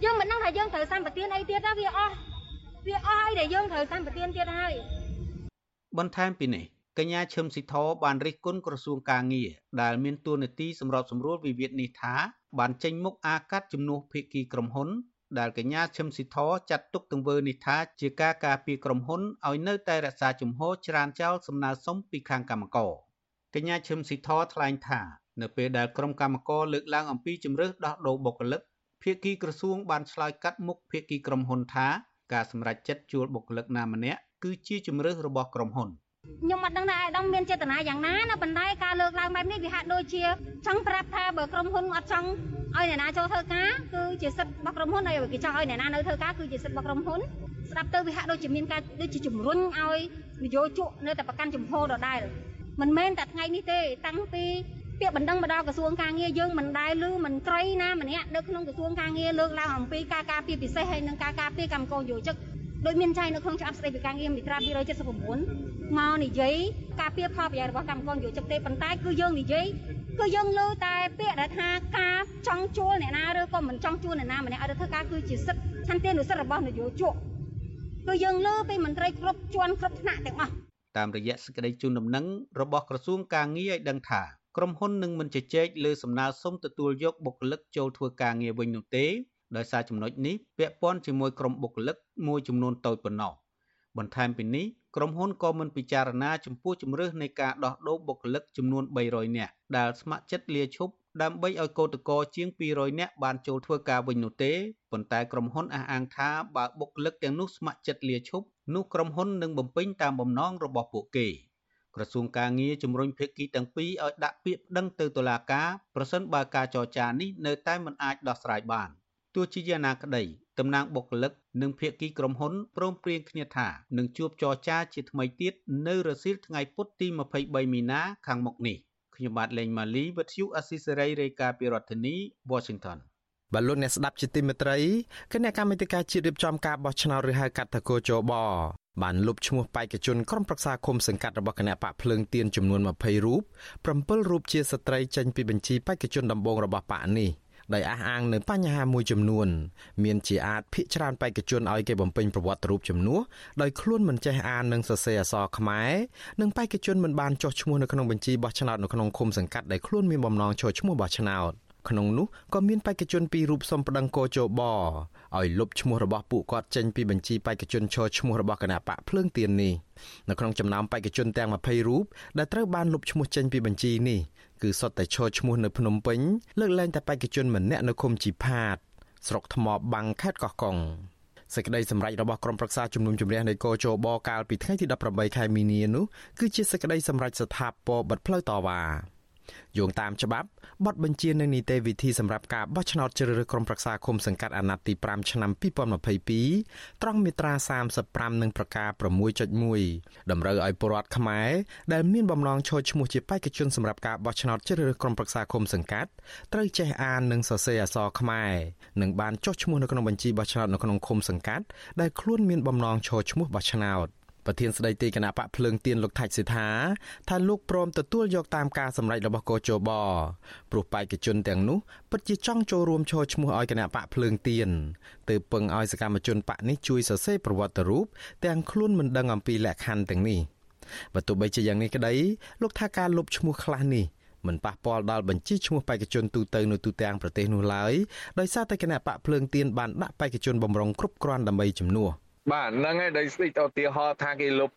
យើងមិនដឹងថាយើងត្រូវសម្បទានអីទៀតណាវាអស់វាអស់ហើយដែលយើងត្រូវសម្បទានទៀតហើយ បន្ថែមពីនេះកញ្ញាឈឹមស៊ីធបានរិះគន់ក្រសួងការងារដែលមានទួនាទីសម្របសម្រួលវិវាទនេះថាបានចេញមុខអាកាត់ជំនួសភាគីក្រុមហ៊ុន ដែលកញ្ញាឈឹមស៊ីធចាត់ទុកទង្វើនេះថាជាការការពារក្រុមហ៊ុនឲ្យនៅតែរក្សាជំហរច្រានចោលសំណើសុំពីខាងកម្មករកញ្ញាឈឹមស៊ីធថ្លែងថានៅពេលដែលក្រុមកម្មករលើកឡើងអំពីជំរើសដោះដូរបុគ្គលិកភាគីក្រសួងបានឆ្លើយកាត់មុខភាគីក្រុមហ៊ុនថាការសម្រេចចិត្តជួលបុគ្គលិកណាម្នាក់ គឺជាជំរើសរបស់ក្រុមហ៊ុនខ្ញុំអត់ដឹងថាអាយដាមមានចេតនាយ៉ាងណាណាប៉ុន្តែការលើកឡើងបែបនេះវាហាក់ដូចជាចង់ប្រាប់ថាបើក្រុមហ៊ុនអត់ចង់ឲ្យអ្នកណាចូលធ្វើការគឺជាសិទ្ធិរបស់ក្រុមហ៊ុនហើយគេចង់ឲ្យអ្នកណានៅធ្វើការគឺជាសិទ្ធិរបស់ក្រុមហ៊ុនស្ដាប់ទៅវាហាក់ដូចជាមានការដូចជាជំរុញឲ្យនយោជកនៅតែប្រកាន់ជំហរដដែលមិនមែនតែថ្ងៃនេះទេតាំងពីពាក្យបណ្ដឹងមកដល់ក្រសួងការងារយើងមិនដែលឮមន្ត្រីណាម្នាក់នៅក្នុងក្រសួងការងារលើកឡើងអំពីការការពារពិសេសហើយនិងការការពារកម្មករយោជិក ដោយមានចែងនៅក្នុងច្បាប់ស្តីពីការងារមាត្រា279មកនិយាយការពារផលប្រយោជន៍របស់កម្មករយោជិកទេប៉ុន្តែគឺយើងនិយាយគឺយើងលើតែពាក្យដែលថាការចង់ជួលអ្នកណាឬក៏មិនចង់ជួលអ្នកណាម្នាក់ឲ្យទៅធ្វើការគឺជាសិទ្ធិឆន្ទានុសិទ្ធិរបស់នយោជកគឺយើងលើពីមន្ត្រីគ្រប់ជាន់គ្រប់ថ្នាក់ទាំងអស់តាមរយៈសេចក្តីជូនដំណឹងរបស់ក្រសួងការងារឲ្យដឹងថាក្រុមហ៊ុននឹងមិនជជែកលើសំណើសុំទទួលយកបុគ្គលិកចូលធ្វើការងារវិញនោះទេ ដោយសារចំណុចនេះពាក់ព័ន្ធជាមួយក្រុមបុគ្គលិកមួយចំនួនតូចប៉ុណ្ណោះបន្ថែមពីនេះក្រុមហ៊ុនក៏មិនពិចារណាចំពោះជំរើសនៃការដោះដូរបុគ្គលិកចំនួន300នាក់ដែលស្ម័គ្រចិត្តលាឈប់ដើម្បីឲ្យកោតក្រជាង200នាក់បានចូលធ្វើការវិញនោះទេប៉ុន្តែក្រុមហ៊ុនអះអាងថាបើបុគ្គលិកទាំងនោះស្ម័គ្រចិត្តលាឈប់នោះក្រុមហ៊ុននឹងបំពេញតាមបំណងរបស់ពួកគេក្រសួងការងារជំរុញភាគីទាំងពីរឲ្យដាក់ពាក្យប្តឹងទៅតុលាការប្រសិនបើការចរចានេះនៅតែមិនអាចដោះស្រាយបាន ទោះជាយ៉ាងណាក្តីតំណាងបុគ្គលិកនិងភាគីក្រុមហ៊ុនព្រមព្រៀងគ្នាថានឹងជួបចរចាជាថ្មីទៀតនៅរសៀលថ្ងៃពុធទី23មីនាខាងមុខនេះខ្ញុំបាទលេងម៉ាលីវិទ្យុអស៊ីសេរីរាយការណ៍ពីរដ្ឋធានី Washington បាទលោកអ្នកស្ដាប់ជាទីមេត្រីគណៈកម្មាធិការជាតិរៀបចំការបោះឆ្នោតឬហៅកាត់តកោជបបានលុបឈ្មោះបេក្ខជនក្រុមប្រឹក្សាគុំសង្កាត់របស់គណៈបកភ្លើងទៀនចំនួន20រូប7រូបជាស្ត្រីចេញពីបញ្ជីបេក្ខជនដំបូងរបស់បកនេះ ដោយអះអាងនៅបញ្ហាមួយចំនួន មានជាអាចភិកច្រើនបេក្ខជនឲ្យគេបំពេញប្រវត្តិរូបជំនួសដោយខ្លួនមិនចេះអាននិងសរសេរអក្សរខ្មែរនិងបេក្ខជនមិនបានចុះឈ្មោះនៅក្នុងបញ្ជីបោះឆ្នោតនៅក្នុងឃុំសង្កាត់ដែលខ្លួនមានបំណងចុះឈ្មោះបោះឆ្នោត ក្នុងនោះក៏មានបេក្ខជនពីររូបសុំប្តឹងកោជបឲ្យលុបឈ្មោះរបស់ពួកគាត់ចេញពីបញ្ជីបេក្ខជនឈរឈ្មោះរបស់គណៈបកភ្លើងទៀននេះនៅក្នុងចំណោមបេក្ខជនទាំង20រូបដែលត្រូវបានលុបឈ្មោះចេញពីបញ្ជីនេះគឺសុទ្ធតែឈរឈ្មោះនៅភ្នំពេញលើកលែងតែបេក្ខជនម្នាក់នៅឃុំជីផាត ស្រុកថ្មបាំងខេត្តកោះកុងសេចក្តីសម្រេចរបស់ក្រុមប្រឹក្សាជំនុំជម្រះនៃកោជបកាលពីថ្ងៃទី18ខែមីនានោះគឺជាសេចក្តីសម្រេចស្ថាពរបិទផ្លូវតវ៉ា យោងតាមច្បាប់បទបញ្ជានៅនីតិវិធីសម្រាប់ការបោះឆ្នោតជ្រើសរើសក្រុមប្រឹក្សាគុំសង្កាត់អាណត្តិទី5ឆ្នាំ2022ត្រង់មាត្រា35និងប្រការ6.1តម្រូវឲ្យពលរដ្ឋខ្មែរដែលមានបំណងចូលឈ្មោះជាបេក្ខជនសម្រាប់ការបោះឆ្នោតជ្រើសរើសក្រុមប្រឹក្សាគុំសង្កាត់ត្រូវចេះអាននិងសរសេរអក្សរខ្មែរនិងបានចុះឈ្មោះនៅក្នុងបញ្ជីបោះឆ្នោតនៅក្នុងឃុំសង្កាត់ដែលខ្លួនមានបំណងចូលឈ្មោះបោះឆ្នោត។ ប្រធានស្ដីទីគណៈបកភ្លើងទៀនលោកថាច់សិដ្ឋាថាលោកព្រមទទួលយកតាមការសម្រេចរបស់កោជបព្រោះបេក្ខជនទាំងនោះពិតជាចង់ចូលរួមចូលឈ្មោះឲ្យគណៈបកភ្លើងទៀនទើបពឹងឲ្យសកម្មជនបកនេះជួយសរសេរប្រវត្តិរូបទាំងខ្លួនមិនដឹងអំពីលក្ខខណ្ឌទាំងនេះបើទោះបីជាយ៉ាងនេះក្តីលោកថាការលុបឈ្មោះខ្លះនេះមិនប៉ះពាល់ដល់បញ្ជីឈ្មោះបេក្ខជនទូទៅនៅទូទាំងប្រទេសនោះឡើយដោយសារតែគណៈបកភ្លើងទៀនបានដាក់បេក្ខជនបំរុងគ្រប់គ្រាន់ដើម្បីជំនួស បាទហ្នឹងហើយដោយស្ដេចឧទាហរណ៍ថាគេលុប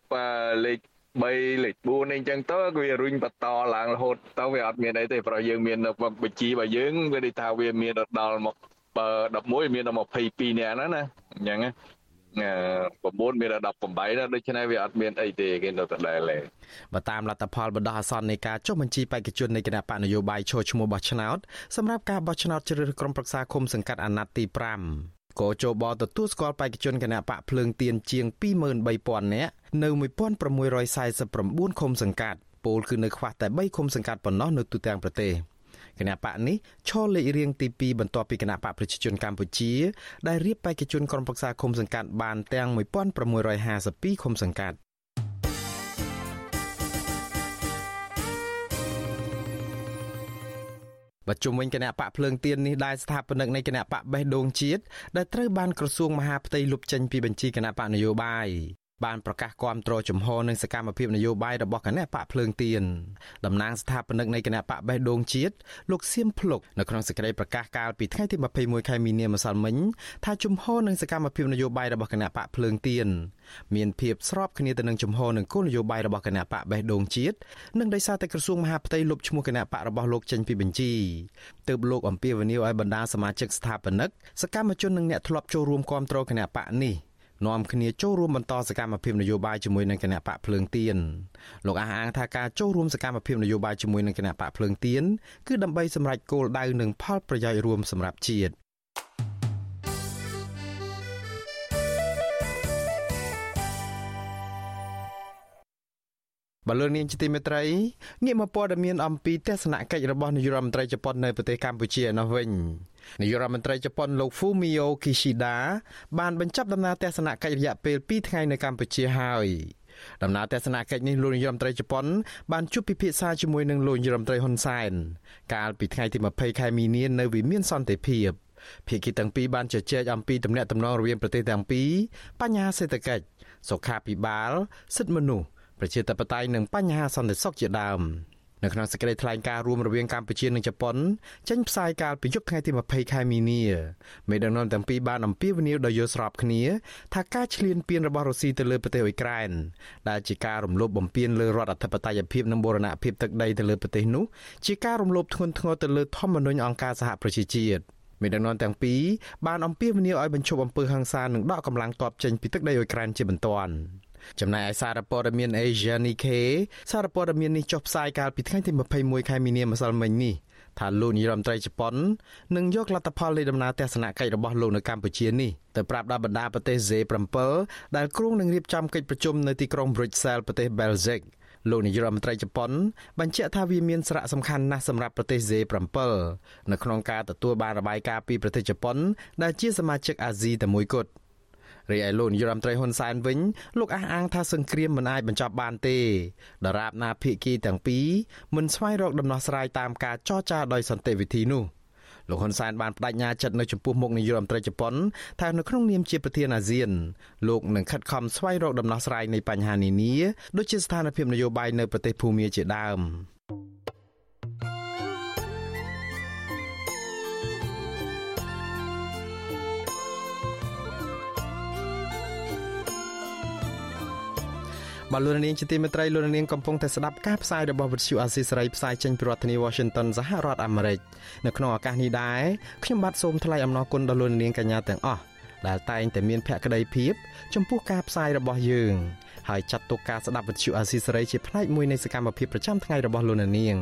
លេខ3លេខ4នេះអញ្ចឹងទៅវារុញបន្តឡើងរហូតទៅវាអត់មានអីទេព្រោះយើងមានបញ្ជីរបស់យើងវាដូចថាវាមានដល់មក11មានដល់22នាក់ណាណាអញ្ចឹងណា9មានដល់18ណាដូច្នេះវាអត់មានអីទេគេនៅដដែលទេបើតាមលទ្ធផលបណ្ដោះអាសន្ននៃការចុះបញ្ជីបេក្ខជននៃគណៈបកនយោបាយចូលឈ្មោះបោះឆ្នោតសម្រាប់ការបោះឆ្នោតជ្រើសរើសក្រុមប្រឹក្សាគុំសង្កាត់អាណត្តិទី5 ក៏ចូលបទទួលស្គាល់បេក្ខជនគណៈបកភ្លើងទៀនជាង23000នាក់នៅ1649ឃុំសង្កាត់ពលគឺនៅខ្វះតែ3ឃុំសង្កាត់ប៉ុណ្ណោះនៅទូទាំងប្រទេសគណៈបកនេះឈរលេខរៀងទី2បន្ទាប់ពីគណៈបកប្រជាជនកម្ពុជា ដែលរៀបបេក្ខជនក្រុមប្រឹក្សាឃុំសង្កាត់បានទាំង1652ឃុំសង្កាត់ បច្ចុប្បន្នគណៈបកភ្លើងទៀននេះដែលស្ថាបនិកនៃគណៈបកបេះដូងជាតិដែលត្រូវបានក្រសួងមហាផ្ទៃលុបចេញពីបញ្ជីគណៈបកនយោបាយ បានប្រកាសគាំទ្រជំហរនិងសកម្មភាពនយោបាយរបស់គណៈបកភ្លើងទៀនតំណាងស្ថាបនិកនៃគណៈបកបេះដូងជាតិលោកសៀមភ្លុកនៅក្នុងសេចក្តីប្រកាសកាលពីថ្ងៃទី21ខែមីនាម្សិលមិញថាជំហរនិងសកម្មភាពនយោបាយរបស់គណៈបកភ្លើងទៀនមានភាពស្របគ្នាទៅនឹងជំហរនិងគោលនយោបាយរបស់គណៈបកបេះដូងជាតិនិងដោយសារតែក្រសួងមហាផ្ទៃលុបឈ្មោះគណៈបករបស់លោកចេញពីបញ្ជីទើបលោកអំពាវនាវឲ្យបណ្ដាសមាជិកស្ថាបនិកសកម្មជននិងអ្នកធ្លាប់ចូលរួមគាំទ្រគណៈបកនេះ នាំគ្នាចូលរួមបន្តសកម្មភាពនយោបាយជាមួយនឹងគណៈបកភ្លើងទៀនលោកអះអាងថាការចូលរួមសកម្មភាពនយោបាយជាមួយនឹងគណៈបកភ្លើងទៀនគឺដើម្បីសម្រេចគោលដៅនិងផលប្រយោជន៍រួមសម្រាប់ជាតិបលូននាងជាទីមេត្រីងាកមកព័ត៌មានអំពីទស្សនកិច្ចរបស់នាយករដ្ឋមន្ត្រីជប៉ុននៅប្រទេសកម្ពុជានោះវិញ នាយករដ្ឋមន្ត្រីជប៉ុនលោក Fumio Kishida បានបញ្ចប់ដំណើរទស្សនកិច្ចរយៈពេល2ថ្ងៃនៅកម្ពុជាហើយដំណើរទស្សនកិច្ចនេះលោកនាយរដ្ឋមន្ត្រីជប៉ុនបានជួបពិភាក្សាជាមួយនឹងលោកនាយរដ្ឋមន្ត្រីហ៊ុនសែនកាលពីថ្ងៃទី20ខែមីនានៅវិមានសន្តិភាពភាគីទាំងពីរបានជជែកអំពីទំនាក់ទំនងរវាងប្រទេសទាំងពីរបញ្ហាសេដ្ឋកិច្ចសុខាភិបាលសិទ្ធិមនុស្សប្រជាធិបតេយ្យនិងបញ្ហាសន្តិសុខជាដើម នៅក្នុងសេចក្តីថ្លែងការណ៍រួមរវាងកម្ពុជានិងជប៉ុនចេញផ្សាយកាលពីយប់ថ្ងៃទី20ខែមីនាមេដឹកនាំទាំងពីរបានអំពាវនាវដោយយល់ស្របគ្នាថាការឈ្លានពានរបស់រុស្ស៊ីទៅលើប្រទេសអ៊ុយក្រែនដែលជាការរំលោភបំពានលើរដ្ឋអធិបតេយ្យភាពនិងបូរណភាពទឹកដីទៅលើប្រទេសនោះជាការរំលោភធ្ងន់ធ្ងរទៅលើធម្មនុញ្ញអង្គការសហប្រជាជាតិមេដឹកនាំទាំងពីរបានអំពាវនាវឲ្យបញ្ឈប់អំពើហិង្សានិងដកកម្លាំងទ័ពចេញពីទឹកដីអ៊ុយក្រែនជាបន្ទាន់ ចំណែកឯសារព័ត៌មាន Asia Nikkei សារព័ត៌មាននេះចុះផ្សាយកាលពីថ្ងៃទី21ខែមីនាម្សិលមិញនេះថាលោកនាយរដ្ឋមន្ត្រីជប៉ុននឹងយកលទ្ធផលនៃដំណើរទស្សនកិច្ចរបស់លោកនៅកម្ពុជានេះទៅប្រាប់ដល់បណ្ដាប្រទេស Z7 ដែលគ្រោងនឹងរៀបចំកិច្ចប្រជុំនៅទីក្រុង Brussels ប្រទេស Belgium លោកនាយករដ្ឋមន្ត្រីជប៉ុនបញ្ជាក់ថាវាមានសារៈសំខាន់ណាស់សម្រាប់ប្រទេស Z7 នៅក្នុងការទទួលបានរបាយការណ៍ពីប្រទេសជប៉ុនដែលជាសមាជិកអាស៊ីតែមួយគត់ រីឯលោកនាយរដ្ឋមន្ត្រីហ៊ុនសែនវិញលោកអះអាងថាសង្គ្រាមមិនអាចបញ្ចប់បានទេដរាបណាភាគីទាំងពីរមិនស្វែងរកដំណោះស្រាយតាមការចរចាដោយសន្តិវិធីនោះលោកហ៊ុនសែនបានបដិញ្ញាចិត្តនៅចំពោះមុខនាយរដ្ឋមន្ត្រីជប៉ុនថានៅក្នុងនាមជាប្រធានអាស៊ានលោកនឹងខិតខំស្វែងរកដំណោះស្រាយនៃបញ្ហានានាដូចជាស្ថានភាពនយោបាយនៅប្រទេសភូមាជាដើម បាទលោកនាងជាទីមេត្រីលោកនាងកំពុងតែស្ដាប់ការផ្សាយរបស់វិទ្យុអាស៊ីសេរីផ្សាយចេញពីរដ្ឋធានី Washington សហរដ្ឋអាមេរិកនៅក្នុងឱកាសនេះដែរខ្ញុំបាទសូមថ្លែងអំណរគុណដល់លោកនាងកញ្ញាទាំងអស់ដែលតែងតែមានភក្ដីភាពចំពោះការផ្សាយរបស់យើងហើយចាត់ទុកការស្ដាប់វិទ្យុអាស៊ីសេរីជាផ្នែកមួយនៃសកម្មភាពប្រចាំថ្ងៃរបស់លោកនាង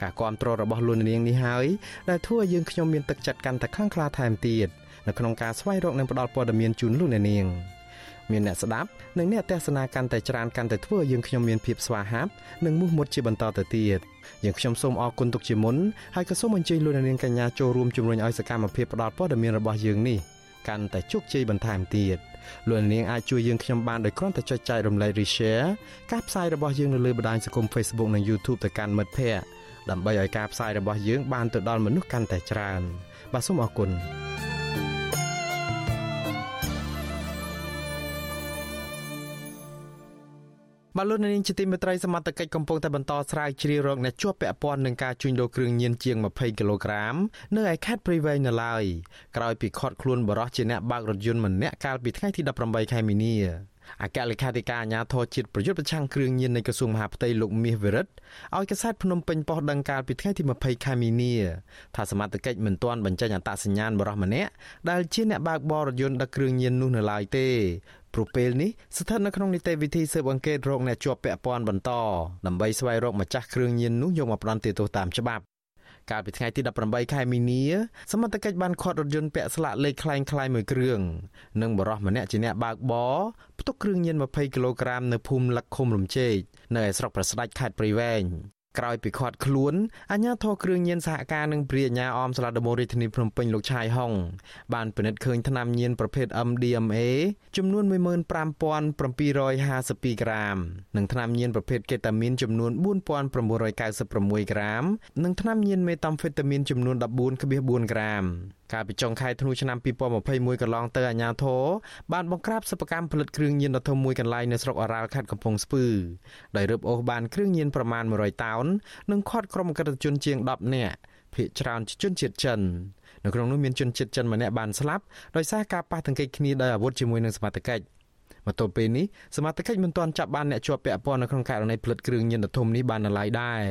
ការគ្រប់គ្រងរបស់លោកនាងនេះហើយដែលធ្វើឲ្យយើងខ្ញុំមានទឹកចិត្តកាន់តែខ្លាំងក្លាថែមទៀតនៅក្នុងការស្វែងរកនិងផ្តល់ព័ត៌មានជូនលោកនាង មានអ្នកស្ដាប់និងអ្នកទស្សនាកាន់តែច្រើនកាន់តែធ្វើឲ្យយើងខ្ញុំមានភាពស្វាហាប់និងមោះមុតជាបន្តទៅទៀតយើងខ្ញុំសូមអរគុណទុកជាមុនហើយក៏សូមអញ្ជើញលោកនាងកញ្ញាចូលរួមជំរុញឲ្យសកម្មភាពផ្តល់ព័ត៌មានរបស់យើងនេះកាន់តែជោគជ័យបន្ថែមទៀតលោកនាងអាចជួយយើងខ្ញុំបានដោយគ្រាន់តែចុចចែករំលែក Share ការផ្សាយរបស់យើងនៅលើបណ្ដាញសង្គម Facebook និង YouTube ទៅកាន់មិត្តភ័ក្តិដើម្បីឲ្យការផ្សាយរបស់យើងបានទៅដល់មនុស្សកាន់តែច្រើនបាទសូមអរគុណ បាទលោកនាងជាទីមេត្រីសមត្ថកិច្ចកំពុងតែបន្តស្រាវជ្រាវរកអ្នកជាប់ពាក់ព័ន្ធនឹងការជួញដូរគ្រឿងញៀនជាង20គីឡូក្រាមនៅឯខេត្តព្រៃវែងនៅឡើយក្រោយពីឃាត់ខ្លួនបរិះជាអ្នកបើករថយន្តម្នាក់កាលពីថ្ងៃទី18ខែមីនាអគ្គលេខាធិការអាជ្ញាធរជាតិប្រយុទ្ធប្រឆាំងគ្រឿងញៀននៃក្រសួងមហាផ្ទៃលោកមាសវិរិទ្ធឲ្យកសែតភ្នំពេញប៉ុស្តិ៍ដឹងកាលពីថ្ងៃទី20ខែមីនាថាសមត្ថកិច្ចមិនទាន់បញ្ចេញអត្តសញ្ញាណបរិះម្នាក់ដែលជាអ្នកបើកបររថយន្តដឹកគ្រឿងញៀននោះនៅឡើយទេ ព្រោះពេលនេះស្ថិតនៅក្នុងនីតិវិធីស៊ើបអង្កេតរោគអ្នកជាប់ពាក់ព័ន្ធបន្តដើម្បីស្វែងរកម្ចាស់គ្រឿងញៀននោះយកមកផ្ដន្ទាទោសតាមច្បាប់កាលពីថ្ងៃទី18ខែមីនា សមត្ថកិច្ចបានឃាត់រថយន្តពាក់ស្លាកលេខคล้ายៗមួយគ្រឿងនិងបរិះម្នាក់ជាអ្នកបើកបរផ្ទុកគ្រឿងញៀន20គីឡូក្រាមនៅភូមិលឹកឃុំរំជែកនៅឯស្រុកប្រស្ដាច់ខេត្តព្រៃវែង ក្រោយពីខាត់ខ្លួនអាជ្ញាធរគ្រឿងញៀនសហការនឹងព្រាអាជ្ញាអមសាលាដំបងរាជធានីភ្នំពេញលោកឆាយហុងបានពិនិត្យឃើញថ្នាំញៀនប្រភេទ MDMA ចំនួន15752ក្រាម និងថ្នាំញៀនប្រភេទកេតាមីនចំនួន4996ក្រាម និងថ្នាំញៀនមេតាំហ្វេតាមីនចំនួន14.4ក្រាម កាលពីចុងខែធ្នូឆ្នាំ2021កន្លងទៅអាជ្ញាធរបានបង្ក្រាបសិប្បកម្មផលិតគ្រឿងញៀនដ៏ធំមួយកន្លែងនៅស្រុកអរ៉ាល់ខេត្តកំពង់ស្ពឺដោយរឹបអូសបានគ្រឿងញៀនប្រមាណ100តោននិងឃាត់ក្រុមអក្រិតជនជាង10នាក់ភ ieck ច្រើនជាជនជាតិចិននៅក្នុងនោះមានជនជាតិចិនម្នាក់បានស្លាប់ដោយសារការប៉ះទង្គិចគ្នាដោយអាវុធជាមួយនឹងសមត្ថកិច្ចមកទល់ពេលនេះសមត្ថកិច្ចមិនទាន់ចាប់បានអ្នកជាប់ពាក់ព័ន្ធនៅក្នុងករណីផលិតគ្រឿងញៀនដ៏ធំនេះបាននៅឡើយដែរ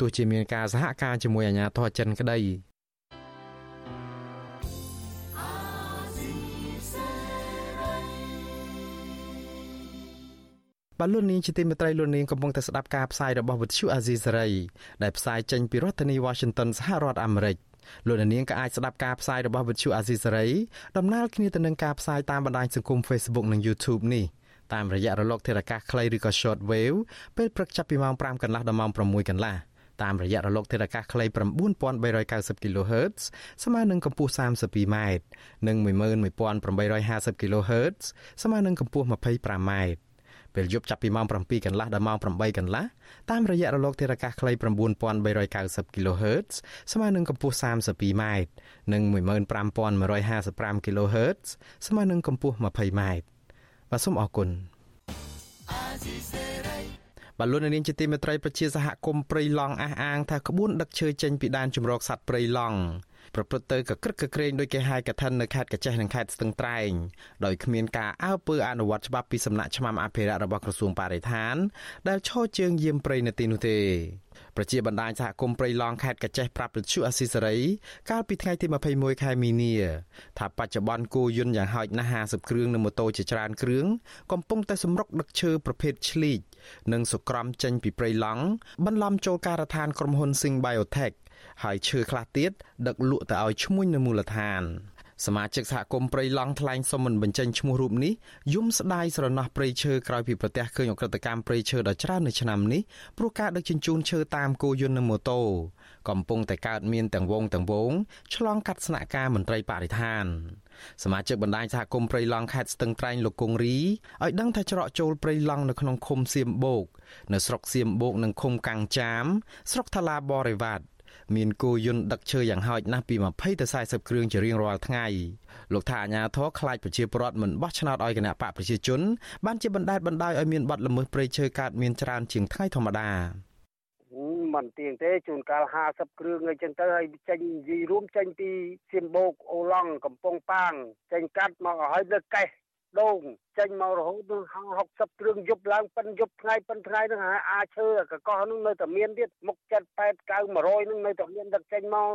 ទោះជាមានការសហការជាមួយអាជ្ញាធរចិនក្តី បាទលោកនាងជាទីមេត្រីលោកនាងកំពុងតែស្ដាប់ការផ្សាយរបស់វិទ្យុអាស៊ីសេរីដែលផ្សាយចេញពីរដ្ឋធានី Washington សហរដ្ឋអាមេរិកលោកនាងក៏អាចស្ដាប់ការផ្សាយរបស់វិទ្យុអាស៊ីសេរីដំណើរគ្នាទៅនឹងការផ្សាយតាមបណ្ដាញសង្គម Facebook និង YouTube នេះតាមរយៈរលកធារកាសខ្លីឬក៏ Short Wave ពេលព្រឹកចាប់ពីម៉ោង5កន្លះដល់ម៉ោង6កន្លះតាមរយៈរលកធារកាសខ្លី9390 kHz ស្មើនឹងកម្ពស់ 32m និង11850 kHz ស្មើនឹងកម្ពស់ 25m ពេលយប់ចាប់ពីម៉ោង7កន្លះដល់ម៉ោង8កន្លះតាមរយៈរលកធារកាសខ្លី9390 kHz ស្មើនឹងកម្ពស់ 32m និង15155 kHz ស្មើនឹងកម្ពស់ 20m បាទសូមអរគុណបលូននាងជាទីមេត្រីប្រជាសហគមន៍ព្រៃឡង់អះអាងថាក្បួនដឹកឈើចេញពីដែនជំរកសត្វព្រៃឡង់ ប្រព្រឹត្តទៅកក្រឹកកក្រែងដោយគេហៅកថានៅខេត្តកញ្ចេះនិងខេត្តស្ទឹងត្រែងដោយគ្មានការអើពើអនុវត្តច្បាប់ពីសំណាក់ឆ្មាំអភិរក្សរបស់ក្រសួងបរិស្ថាន ដែលឈរជើងយាមព្រៃនៅទីនោះទេប្រជាបណ្ដាញសហគមន៍ព្រៃឡង់ខេត្តកញ្ចេះប្រាប់វិទ្យុអស៊ីសេរីកាលពីថ្ងៃទី21ខែមីនាថាបច្ចុប្បន្នគោយន្តយ៉ាងហោចណាស់50គ្រឿងនិងម៉ូតូជាច្រើនគ្រឿងកំពុងតែសម្រុកដឹកឈើប្រភេទឆ្លីកនិងសុក្រំចេញពីព្រៃឡង់បន្លំចូលការដ្ឋានក្រុមហ៊ុន Sing Biotech ហើយឈើខ្លះទៀតដឹកលក់ទៅឲ្យឈ្មួញនៅមូលដ្ឋានសមាជិកសហគមន៍ព្រៃឡង់ថ្លែងសុំមិនបញ្ចេញឈ្មោះរូបនេះយំស្ដាយស្រណោះព្រៃឈើក្រោយពីប្រទះឃើញអក្រិតកម្មព្រៃឈើដ៏ច្រើននៅឆ្នាំនេះព្រោះការដឹកជញ្ជូនឈើតាមគោយន្តនិងម៉ូតូកំពុងតែកើតមានទាំងវងទាំងវងឆ្លងកាត់ស្នាក់ការមន្ត្រីបរិស្ថានសមាជិកបណ្ដាញសហគមន៍ព្រៃឡង់ខេត្តស្ទឹងត្រែងលោកគង្រីឲ្យដឹងថាច្រកចូលព្រៃឡង់នៅក្នុងឃុំសៀមបូក នៅស្រុកសៀមបូកនិងឃុំកាំងចាមស្រុកថ្លាបរិវត្ត មានគោយន្តដឹកឈើយ៉ាងហោចណាស់ពី20ទៅ40គ្រឿងជារៀងរាល់ថ្ងៃលោកថាអាញាធរខ្លាចប្រជាពលរដ្ឋមិនបោះឆ្នោតឲ្យគណៈបកប្រជាជនបានជាបណ្ដេតបណ្ដោយឲ្យមានបទល្មើសព្រៃឈើកើតមានច្រើនជាងថ្ងៃធម្មតាមិនទៀងទេជួនកាល50គ្រឿងអីចឹងទៅហើយចេញយីរួមចេញពីសៀមបូកអូឡង់កំពង់ប៉ាងចេញកាត់មកឲ្យលើកេះ ដូងចេញមករហូតនឹង60គ្រឿងយប់ឡើងប៉ិនយប់ថ្ងៃប៉ិនថ្ងៃនឹងអាឈើកកោះនឹងនៅតែមានទៀតមុខ7 8 9 100នឹងនៅតែមានដឹកចេញមក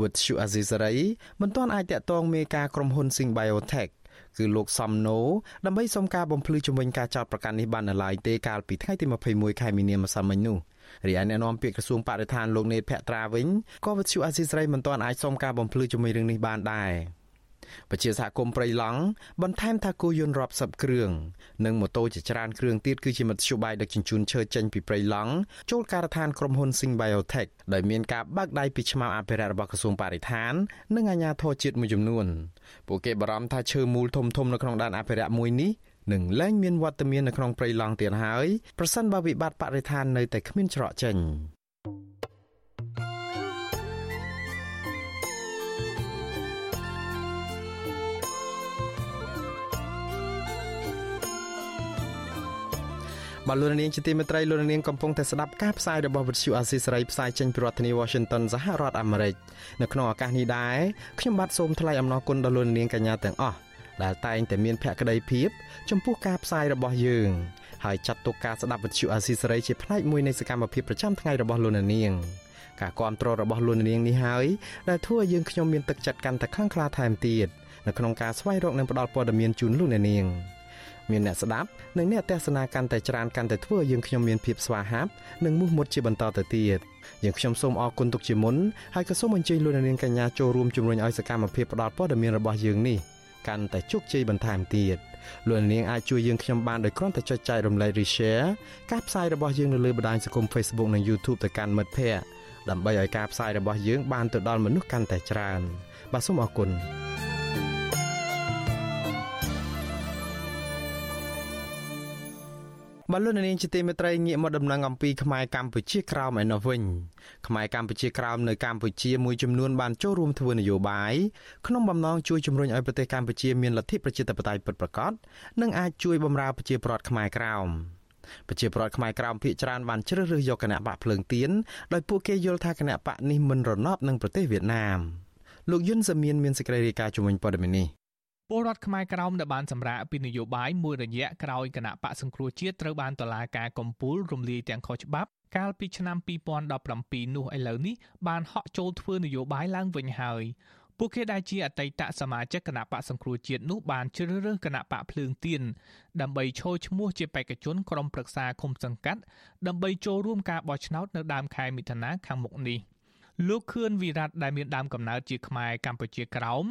វុទ្ធុអាស៊ីសេរីមិនទាន់អាចតាក់ទងមេការក្រុមហ៊ុន Sing Biotech គឺលោកសំណូដើម្បីសុំការបំភ្លឺជំវិញការចោទប្រកាន់នេះបាននៅឡើយទេកាលពីថ្ងៃទី21ខែមីនាម្សិលមិញនោះរីឯអ្នកនាំពាក្យក្រសួងបរិស្ថានលោកនេតភក្ត្រាវិញក៏វិទ្យុអាស៊ីសេរីមិនទាន់អាចសុំការបំភ្លឺជំវិញរឿងនេះបានដែរ ពជាសហគមន៍ព្រៃឡង់បន្ថែមថាគោយន្តរាប់សិបគ្រឿងនិងម៉ូតូជាច្រើនគ្រឿងទៀតគឺជាមធ្យោបាយដឹកជញ្ជូនឈើចេញពីព្រៃឡង់ចូលការដ្ឋានក្រុមហ៊ុន Sing Biotech ដោយមានការបើកដៃពីឆ្មាំអភិរក្សរបស់ក្រសួងបរិស្ថាន និងអាជ្ញាធរជាតិមួយចំនួនពួកគេបារម្ភថាឈើមូលធំៗនៅក្នុងដែនអភិរក្សមួយនេះនឹងលែងមានវត្តមាននៅក្នុងព្រៃឡង់ទៀតហើយប្រសិនបើវិបត្តិបរិស្ថាននៅតែគ្មានច្រកចេញ បាទលោកនាងជាទីមេត្រីលោកនាងកំពុងតែស្ដាប់ការផ្សាយរបស់វិទ្យុអាស៊ីសេរីផ្សាយចេញពីរដ្ឋធានី Washington សហរដ្ឋអាមេរិកនៅក្នុងឱកាសនេះដែរខ្ញុំបាទសូមថ្លែងអំណរគុណដល់លោកនាងកញ្ញាទាំងអស់ដែលតែងតែមានភក្ដីភាពចំពោះការផ្សាយរបស់យើងហើយចាត់ទុកការស្ដាប់វិទ្យុអាស៊ីសេរីជាផ្នែកមួយនៃសកម្មភាពប្រចាំថ្ងៃរបស់លោកនាងការគ្រប់គ្រងរបស់លោកនាងនេះហើយដែលធ្វើឲ្យយើងខ្ញុំមានទឹកចិត្តកាន់តែខ្លាំងក្លាថែមទៀតនៅក្នុងការស្វែងរកនិងផ្តល់ព័ត៌មានជូនលោកនាង មានអ្នកស្ដាប់និងអ្នកទស្សនាកាន់តែច្រើនកាន់តែធ្វើឲ្យយើងខ្ញុំមានភាពស្វាហាប់និងមោះមុតជាបន្តទៅទៀតយើងខ្ញុំសូមអរគុណទុកជាមុនហើយក៏សូមអញ្ជើញលោកនាងកញ្ញាចូលរួមជំរុញឲ្យសកម្មភាពផ្តល់ព័ត៌មានរបស់យើងនេះកាន់តែជោគជ័យបន្ថែមទៀតលោកនាងអាចជួយយើងខ្ញុំបានដោយគ្រាន់តែចុចចែករំលែក Share ការផ្សាយរបស់យើងនៅលើបណ្ដាញសង្គម Facebook និង YouTube ទៅកាន់មិត្តភ័ក្តិដើម្បីឲ្យការផ្សាយរបស់យើងបានទៅដល់មនុស្សកាន់តែច្រើនបាទសូមអរគុណ បលូននាងជាទីមេត្រីងាកមកដំណឹងអំពីខ្មែរកម្ពុជាក្រោមឯនោះវិញខ្មែរកម្ពុជាក្រោមនៅកម្ពុជាមួយចំនួនបានចូលរួមធ្វើនយោបាយក្នុងបំណងជួយជំរុញឲ្យប្រទេសកម្ពុជាមានលទ្ធិប្រជាធិបតេយ្យពិតប្រាកដនិងអាចជួយបម្រើប្រជាពលរដ្ឋខ្មែរក្រោមប្រជាពលរដ្ឋខ្មែរក្រោមភាគច្រើនបានជ្រើសរើសយកគណៈបកភ្លើងទៀនដោយពួកគេយល់ថាគណៈបកនេះមិនរណបនឹងប្រទេសវៀតណាមលោកយុនសាមៀនមានសេចក្តីរាយការណ៍ជំវិញព័ត៌មាននេះ ពលរដ្ឋខ្មែរក្រោមដែលបានសម្រាកពីនយោបាយមួយរយៈក្រោយគណៈបកសង្គ្រោះជាតិត្រូវបានតុលាការកំពូលរំលាយទាំងខុសច្បាប់កាលពីឆ្នាំ2017នោះឥឡូវនេះបានហក់ចូលធ្វើនយោបាយឡើងវិញហើយពួកគេដែលជាអតីតសមាជិកគណៈបកសង្គ្រោះជាតិនោះបានជ្រើសរើសគណៈបកភ្លើងទៀនដើម្បីចូលឈ្មោះជាបេក្ខជនក្រុមប្រឹក្សាឃុំសង្កាត់ដើម្បីចូលរួមការបោះឆ្នោតនៅដើមខែមិថុនាខាងមុខនេះលោកខឿនវិរៈដែលមានដើមកំណើតជាខ្មែរកម្ពុជាក្រោម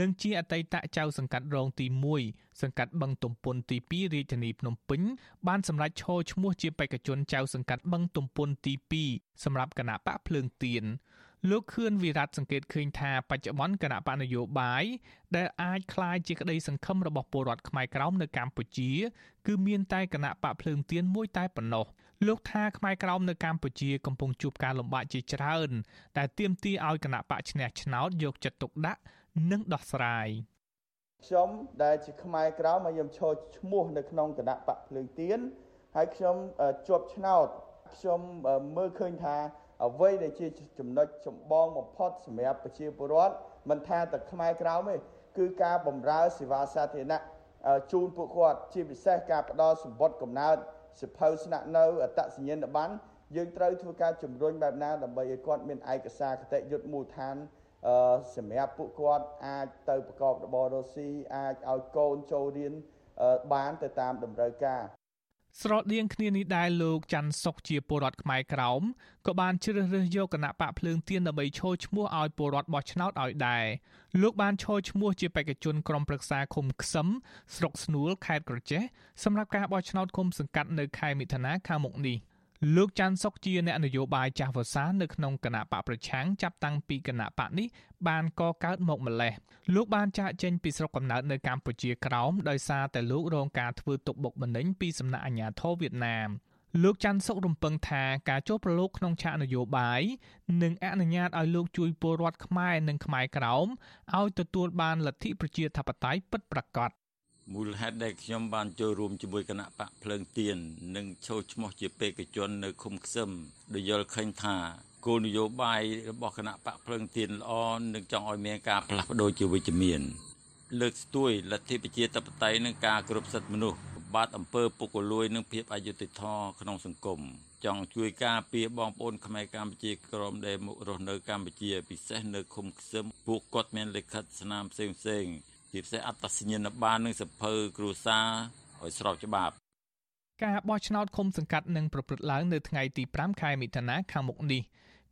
និងជាអតីតចៅសង្កាត់រងទី1សង្កាត់បឹងទំពុនទី2រាជធានីភ្នំពេញបានសម្រេចឈរឈ្មោះជាបេក្ខជនចៅសង្កាត់បឹងទំពុនទី2សម្រាប់គណៈបកភ្លើងទៀនលោកខឿនវិរៈសង្កេតឃើញថាបច្ចុប្បន្នគណៈបកនយោបាយដែលអាចคล้ายជាក្តីសង្ឃឹមរបស់ពលរដ្ឋខ្មែរក្រោមនៅកម្ពុជា គឺមានតែគណៈបកភ្លើងទៀនមួយតែប៉ុណ្ណោះលោកថាខ្មែរក្រោមនៅកម្ពុជាកំពុងជួបការលំបាកជាច្រើនដែលទាមទារឲ្យគណៈបកឈ្នះឆ្នោតយកចិត្តទុកដាក់ និងដោះស្រាយខ្ញុំដែលជាខ្មែរក្រៅមកខ្ញុំឈរឈ្មោះនៅក្នុងគណៈបកភ្លើងទៀនហើយខ្ញុំជាប់ឆ្នោតខ្ញុំមើលឃើញថាអ្វីដែលជាចំណុចចម្បងបំផុតសម្រាប់ប្រជាពលរដ្ឋមិនថាតែខ្មែរក្រោមទេគឺការបម្រើសេវាសាធារណៈជូនពួកគាត់ជាពិសេសការផ្ដល់សម្បត្តិកំណើតសិភៅស្នាក់នៅអត្តសញ្ញាណប័ណ្ណយើងត្រូវធ្វើការជំរុញបែបណាដើម្បីឲ្យគាត់មានឯកសារគតិយុត្តមូលដ្ឋាន សម្រាប់ពួកគាត់អាចទៅប្រកបរបររស់ស៊ីអាចឲ្យកូនចូលរៀនបានទៅតាមតម្រូវការស្រដៀងគ្នានេះដែរលោកច័ន្ទសុកជាពលរដ្ឋខ្មែរក្រោមក៏បានជ្រើសរើសយកគណៈបកភ្លើងទៀនដើម្បីឈរឈ្មោះឲ្យពលរដ្ឋបោះឆ្នោតឲ្យដែរលោកបានឈរឈ្មោះជាបេក្ខជនក្រុមប្រឹក្សាឃុំខ្សឹមស្រុកស្នួលខេត្តក្រចេះសម្រាប់ការបោះឆ្នោតឃុំសង្កាត់នៅខែមិថុនាខាងមុខនេះ។ លោកច័ន្ទសុកជាអ្នកនយោបាយចាស់វសានៅក្នុងគណៈបកប្រឆាំងចាប់តាំងពីគណៈបកនេះបានកកើតមកម្លេះលោកបានចាកចេញពីស្រុកកំណើតនៅកម្ពុជាក្រោមដោយសារតែលោករងការធ្វើទុកបុកម្នេញពីសំណាក់អាជ្ញាធរវៀតណាមលោកច័ន្ទសុករំពឹងថាការចូលប្រឡូកក្នុងឆាកនយោបាយនឹងអនុញ្ញាតឲ្យលោកជួយពលរដ្ឋខ្មែរនិងខ្មែរក្រោមឲ្យទទួលបានលទ្ធិប្រជាធិបតេយ្យពិតប្រាកដ មូលហេតុដែលខ្ញុំបានចូលរួមជាមួយគណៈបកភ្លើងទៀននិងចូលឈ្មោះជាបេក្ខជននៅឃុំខ្សឹមដោយយល់ឃើញថាគោលនយោបាយរបស់គណៈបកភ្លើងទៀនល្អនិងចង់ឲ្យមានការផ្លាស់ប្ដូរជាវិជ្ជមានលើកស្ទួយលទ្ធិប្រជាធិបតេយ្យនិងការគោរពសិទ្ធិមនុស្សបាត់អំពើពុករលួយនិងភាពអយុត្តិធម៌ក្នុងសង្គមចង់ជួយការពារបងប្អូនខ្មែរកម្ពុជាក្រមដែលមករស់នៅកម្ពុជាពិសេសនៅឃុំខ្សឹមពួកគាត់មានលិខិតស្នាមផ្សេងៗ ជាពិសេសអត្តសញ្ញាណប័ណ្ណនិងសភៅគ្រួសារឲ្យស្របច្បាប់ការបោះឆ្នោតឃុំសង្កាត់នឹងប្រព្រឹត្តឡើងនៅថ្ងៃទី5ខែមិថុនាខាងមុខនេះ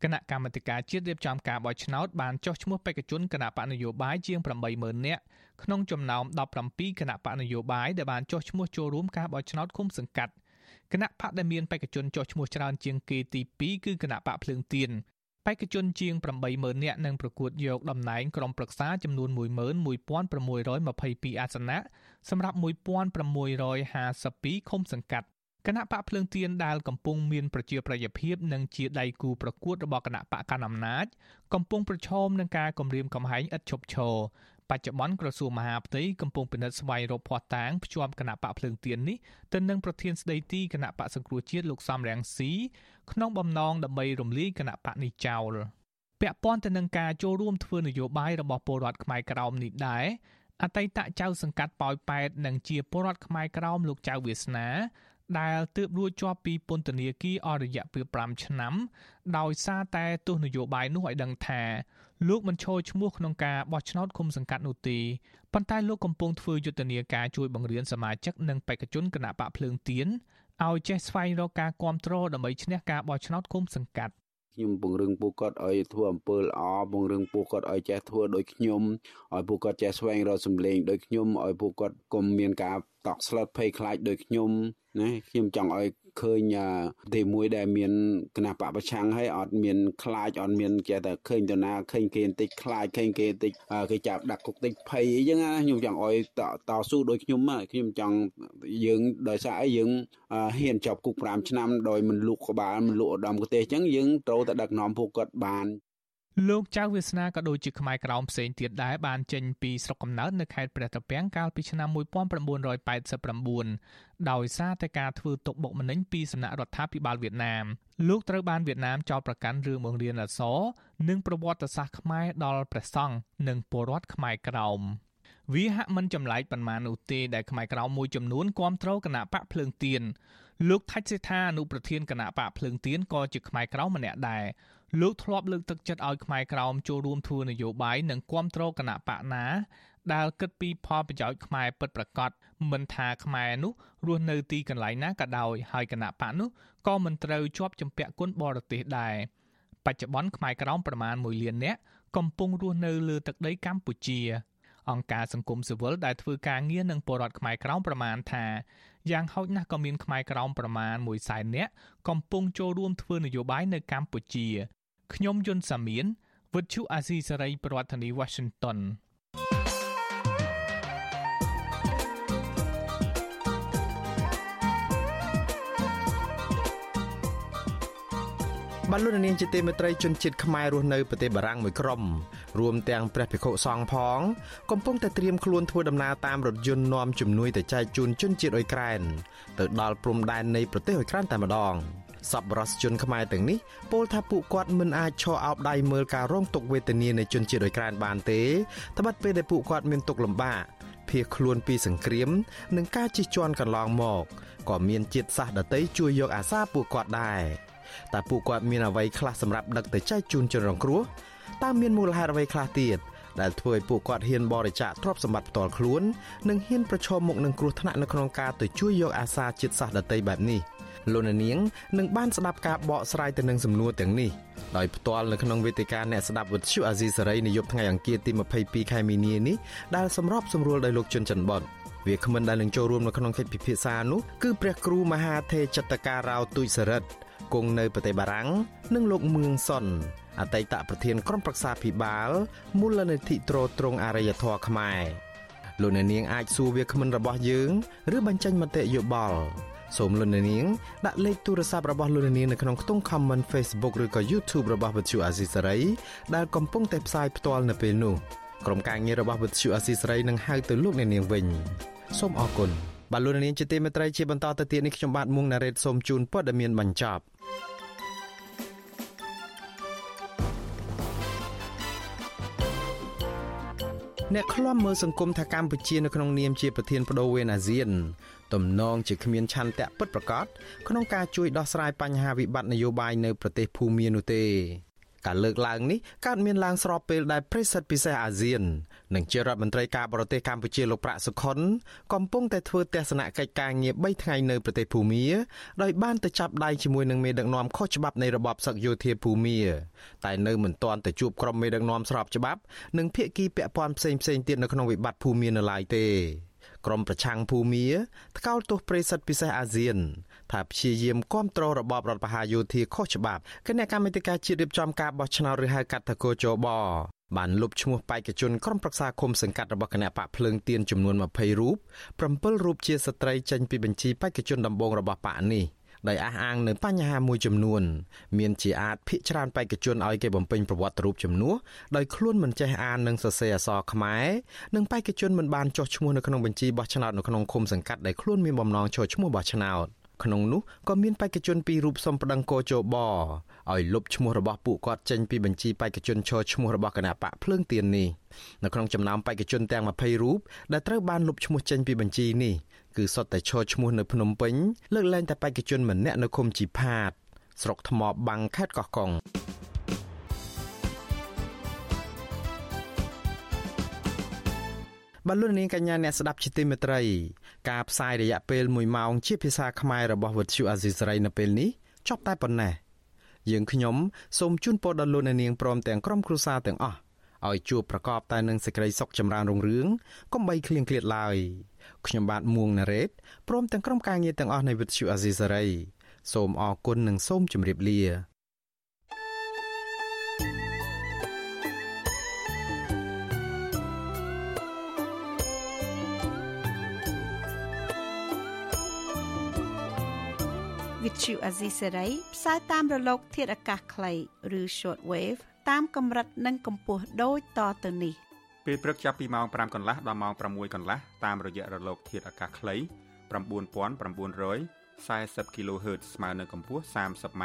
គណៈកម្មាធិការជាតិរៀបចំការបោះឆ្នោតបានចុះឈ្មោះបេក្ខជនគណៈបកនយោបាយជាង80000នាក់ក្នុងចំណោម17គណៈបកនយោបាយដែលបានចុះឈ្មោះចូលរួមការបោះឆ្នោតឃុំសង្កាត់គណៈបកដែលមានបេក្ខជនចុះឈ្មោះច្រើនជាងគេទី2គឺគណៈបកភ្លើងទៀនបេ ក្ខជនជាង80000នាក់នឹងប្រកួតយកតំណែងក្រុមប្រឹក្សាចំនួន11622អាសនៈសម្រាប់1652ឃុំសង្កាត់គណៈបកភ្លើងទៀនដែលកំពុងមានប្រជាប្រិយភាពនិងជាដៃគូប្រកួតរបស់គណៈបកកណ្ដាលអំណាចកំពុងប្រឈមនឹងការគំរាមកំហែងឥតឈប់ឈរ បច្ចុប្បន្នក្រសួងមហាផ្ទៃកំពុងពិនិត្យស្វែងរកភស្តុតាងភ្ជាប់គណៈបកភ្លើងទៀននេះទៅនឹងប្រធានស្ដីទីគណៈបកសង្គ្រោះជាតិលោកសំរងស៊ីក្នុងបំណងដើម្បីរំលាយគណៈបកនេះចោលពាក់ព័ន្ធទៅនឹងការចូលរួមធ្វើនយោបាយរបស់ពលរដ្ឋខ្មែរក្រោមនេះដែរអតីតចៅសង្កាត់ប៉ោយប៉ែតនិងជាពលរដ្ឋខ្មែរក្រោមលោកចៅវាសនាដែលទើបរួចជាប់ពីពន្ធនាគារអស់រយៈពេល5ឆ្នាំ ដោយសារតែទស្សនយោបាយនោះឲ្យដឹងថា លោកមិនចូលឈ្មោះក្នុងការបោះឆ្នោតគុំសង្កាត់នោះទេប៉ុន្តែលោកកំពុងធ្វើយុទ្ធនាការជួយបង្រៀនសមាជិកនិងបេក្ខជនគណៈបកភ្លើងទៀនឲ្យចេះស្វែងរកការគ្រប់គ្រងដើម្បីឈ្នះការបោះឆ្នោតគុំសង្កាត់ខ្ញុំពង្រឹងពួកគាត់ឲ្យធ្វើអំពើល្អពង្រឹងពួកគាត់ឲ្យចេះធ្វើដូចខ្ញុំឲ្យពួកគាត់ចេះស្វែងរកសម្លេងដូចខ្ញុំឲ្យពួកគាត់កុំមានការតក់ស្លុតភ័យខ្លាចដូចខ្ញុំណាខ្ញុំចង់ឲ្យ ឃើញទីមួយដែលមានគណៈបពប្រឆាំងហើយអត់មានខ្លាចអត់មានចេះតែឃើញទៅណាឃើញគេបន្តិចខ្លាចឃើញគេបន្តិចគេចាប់ដាក់គុកតិចភ័យអីចឹងណាខ្ញុំចង់ឲ្យតស៊ូដូចខ្ញុំខ្ញុំចង់យើងដោយសារអីយើងហ៊ានជាប់គុក5ឆ្នាំដោយមិនលូកក្បាលមិនលូកឧត្តមប្រទេសចឹងយើងត្រូវតែដឹកនាំពួកគាត់បាន លោកចៅវាសនាក៏ដូចជាខ្មែរក្រោមផ្សេងទៀតដែរបានចេញពីស្រុកកំណើតនៅខេត្តព្រះត្រពាំងកាលពីឆ្នាំ1989ដោយសារតែការធ្វើទុកបុកម្នេញពីសំណាក់រដ្ឋាភិបាលវៀតណាមលោកត្រូវបានវៀតណាមចោទប្រកាន់រឿងបង្រៀនអក្សរនិងប្រវត្តិសាស្ត្រខ្មែរដល់ព្រះសង្ឃនិងពលរដ្ឋខ្មែរក្រោមវាហាក់មិនចម្លែកប៉ុន្មាននោះទេដែលខ្មែរក្រោមមួយចំនួនគាំទ្រគណៈបកភ្លើងទៀនលោកថាច់សេដ្ឋាអនុប្រធានគណៈបកភ្លើងទៀនក៏ជាខ្មែរក្រោមម្នាក់ដែរ លោកធ្លាប់លើកទឹកចិត្តឲ្យខ្មែរក្រោមចូលរួមធ្វើនយោបាយនិងគាំទ្រគណៈបកណាដែលគិតពីផលប្រយោជន៍ខ្មែរពិតប្រាកដមិនថាខ្មែរនោះរស់នៅទីកន្លែងណាក៏ដោយហើយគណៈបកនោះក៏មិនត្រូវជាប់ជំពាក់គុណបរទេសដែរបច្ចុប្បន្នខ្មែរក្រោមប្រមាណ1លាននាក់កំពុងរស់នៅលើទឹកដីកម្ពុជាអង្គការសង្គមស៊ីវិលដែលធ្វើការងារនឹងពលរដ្ឋខ្មែរក្រោមប្រមាណថាយ៉ាងហោចណាស់ក៏មានខ្មែរក្រោមប្រមាណ1សែននាក់កំពុងចូលរួមធ្វើនយោបាយនៅកម្ពុជា ខ្ញុំយុនសាមៀនវិទ្យុអាស៊ីសេរីប្រធានាធិបតី Washington បានលោកនាងជាទីមេត្រីជនជាតិខ្មែររស់នៅប្រទេសបារាំងមួយក្រុមរួមទាំងព្រះភិក្ខុសង្ឃផងកំពុងតែត្រៀមខ្លួនធ្វើដំណើរតាមរថយន្តនាំជំនួយទៅចែកជូនជនជាតិអ៊ុយក្រែនទៅដល់ព្រំដែននៃប្រទេសអ៊ុយក្រែនតែម្ដង។ សប្បុរសជនខ្មែរទាំងនេះពោលថាពួកគាត់មិនអាចឈរអោបដៃមើលការរងទុក្ខវេទនានៃជនជាតិដោយក្រានបានទេត្បិតពេលដែលពួកគាត់មានទុក្ខលំបាកភៀសខ្លួនពីសង្គ្រាម និងការជិះជាន់កន្លងមកក៏មានជាតិសាសន៍ដតីជួយយកអាសាពួកគាត់ដែរតែពួកគាត់មានអ្វីខ្លះសម្រាប់ដឹកទៅចែកជូនជនរងគ្រោះតើមានមូលហេតុអ្វីខ្លះទៀតដែលធ្វើឲ្យពួកគាត់ហ៊ានបរិច្ចាគទ្រព្យសម្បត្តិផ្ទាល់ខ្លួន និងហ៊ានប្រឈមមុខនឹងគ្រោះថ្នាក់នៅក្នុងការទៅជួយយកអាសាជាតិសាសន៍ដតីបែបនេះ លោកនាងនឹងបានស្ដាប់ការបកស្រាយទៅនឹងសំណួរទាំងនេះដោយផ្ទាល់នៅក្នុងវេទិកាអ្នកស្ដាប់វិទ្យុអាស៊ីសេរីនាយប់ថ្ងៃអង្គារទី22ខែមីនានេះដែលសម្របសម្រួលដោយលោកជុនច័ន្ទបតវាគ្មិនដែលនឹងចូលរួមនៅក្នុងកិច្ចពិភាក្សានោះគឺព្រះគ្រូមហាថេរចតការោទុយសរិទ្ធគង់នៅប្រទេសបារាំងនិងលោកមឿងសុនអតីតប្រធានក្រុមប្រឹក្សាភិបាលមូលនិធិត្រួតត្រងអរិយធម៌ខ្មែរលោកអ្នកនាងអាចសួរវាគ្មិនរបស់យើង ឬបញ្ចេញមតិយោបល់ សូមលោកអ្នកនាងដាក់លេខទូរស័ព្ទរបស់លោកអ្នកនាងនៅក្នុងខ្ទង់ comment Facebook ឬក៏ YouTube របស់ Vuthu Azisaray ដែលកំពុងតែផ្សាយផ្ទាល់នៅពេលនេះក្រុមការងាររបស់ Vuthu Azisaray នឹងហៅទៅលោកអ្នកនាងវិញសូមអរគុណបាទលោកអ្នកនាងជាទីមេត្រីជាបន្តទៅទៀតនេះខ្ញុំបាទមុងណារ៉េតសូមជូនព័ត៌មានបញ្ចប់អ្នកខ្លំមើលសង្គមថាកម្ពុជានៅក្នុងនាមជាប្រធានបដូវវេនអាស៊ាន ទំនងជាគ្មានឆន្ទៈពិតប្រាកដក្នុងការជួយដោះស្រាយបញ្ហាវិបត្តិនយោបាយនៅប្រទេសភូមានោះទេការលើកឡើងនេះកើតមានឡើងស្របពេលដែលប្រេសិតពិសេសអាស៊ាននិងជារដ្ឋមន្ត្រីការបរទេសកម្ពុជាលោកប្រាក់សុខុនកំពុងតែធ្វើទស្សនកិច្ចការងារ3ថ្ងៃនៅប្រទេសភូមាដោយបានទៅចាប់ដៃជាមួយនឹងមេដឹកនាំខុសច្បាប់នៃរបបសឹកយោធាភូមាតែនៅមិនទាន់ទៅជួបក្រុមមេដឹកនាំស្របច្បាប់និងភាគីពាក់ព័ន្ធផ្សេងៗទៀតនៅក្នុងវិបត្តិភូមានៅឡើយទេ ក្រមប្រឆាំងភូមាថ្កោលទោសប្រិសិទ្ធពិសេសអាស៊ាន ថាព្យាយាមគ្រប់គ្រងរបបរដ្ឋបហាយោធាខុសច្បាប់គណៈកម្មាធិការជាតិរៀបចំការបោះឆ្នោតឬហៅកាត់ថាកោជបបានលុបឈ្មោះបេក្ខជនក្រុមប្រឹក្សាគុំសង្កាត់របស់គណៈបកភ្លើងទៀនចំនួន20រូប7រូបជាស្ត្រីចេញពីបញ្ជីបេក្ខជនដំបូងរបស់បកនេះ ដោយអះអាងនៅបញ្ហាមួយចំនួន មានជាអាចភិកច្រើនបេក្ខជនឲ្យគេបំពេញប្រវត្តិរូបជំនួសដោយខ្លួនមិនចេះអាននិងសរសេរអក្សរខ្មែរនិងបេក្ខជនមិនបានចុះឈ្មោះនៅក្នុងបញ្ជីបោះឆ្នោតនៅក្នុងឃុំសង្កាត់ដែលខ្លួនមានបំណងចុះឈ្មោះបោះឆ្នោតក្នុងនោះក៏មានបេក្ខជនពីររូបសុំប្តឹងកោជបឲ្យលុបឈ្មោះរបស់ពួកគាត់ចេញពីបញ្ជីបេក្ខជនឈរឈ្មោះរបស់គណៈបកភ្លើងទៀននេះនៅក្នុងចំណោមបេក្ខជនទាំង20រូបដែលត្រូវបានលុបឈ្មោះចេញពីបញ្ជីនេះ គឺសុទ្ធតែឈរឈ្មោះនៅភ្នំពេញលើកលែងតែបេក្ខជនម្នាក់នៅឃុំជីផាត ស្រុកថ្មបាំងខេត្តកោះកុងបលូននាងកញ្ញាអ្នកស្ដាប់ជាទីមេត្រី ការផ្សាយរយៈពេល1ម៉ោងជាភាសាខ្មែររបស់វិទ្យុអាស៊ីសេរីនៅពេលនេះចប់តែប៉ុណ្ណេះយើងខ្ញុំសូមជូនពរដល់លោកអ្នកនាងព្រមទាំងក្រុមគ្រួសារទាំងអស់ឲ្យជួបប្រកបតែនឹងសេចក្តីសុខចម្រើនរុងរឿងកុំបីឃ្លៀងឃ្លាតឡើយ ខ្ញុំបាទមួងណារ៉េតព្រមទាំងក្រុមការងារទាំងអស់នៃវិទ្យុអាស៊ីសេរីសូមអរគុណនិងសូមជម្រាបលាវិទ្យុអាស៊ីសេរីផ្សាយតាមរលក ធាតុអាកាសខ្លីឬ short wave តាមកម្រិតនិងកម្ពស់ដូចតទៅនេះ ពេលព្រឹកចាប់ពីម៉ោង5កន្លះដល់ម៉ោង6កន្លះតាមរយៈរលកធាតុអាកាសខ្លី9940 kHz ស្មើនឹងកម្ពស់ 30m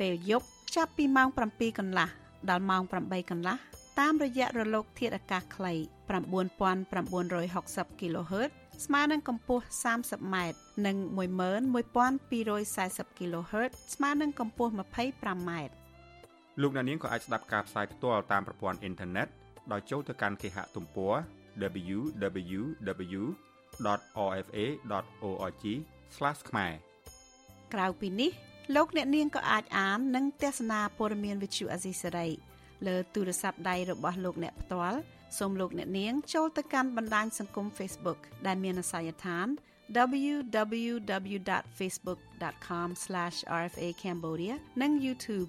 ពេលយប់ចាប់ពីម៉ោង7កន្លះដល់ម៉ោង8កន្លះតាមរយៈរលកធាតុអាកាសខ្លី9960 kHz ស្មើនឹងកម្ពស់ 30m និង11240 kHz ស្មើនឹងកម្ពស់ 25m លោកអ្នកនាងក៏អាចស្ដាប់ការផ្សាយផ្ទាល់តាមប្រព័ន្ធអ៊ីនធឺណិត ដោយចូលទៅកាន់គេហទំព័រ www.rfa.org/ ខ្មែរក្រៅពីនេះលោកអ្នកនាងក៏អាចអាននិងទស្សនាព័ត៌មានវិទ្យុអាស៊ីសេរីលើទូរស័ព្ទដៃរបស់លោកអ្នកផ្ទាល់សូមលោកអ្នកនាងចូលទៅកាន់បណ្ដាញសង្គម Facebook ដែលមានអាសយដ្ឋាន www.facebook.com/rfa cambodia និង YouTube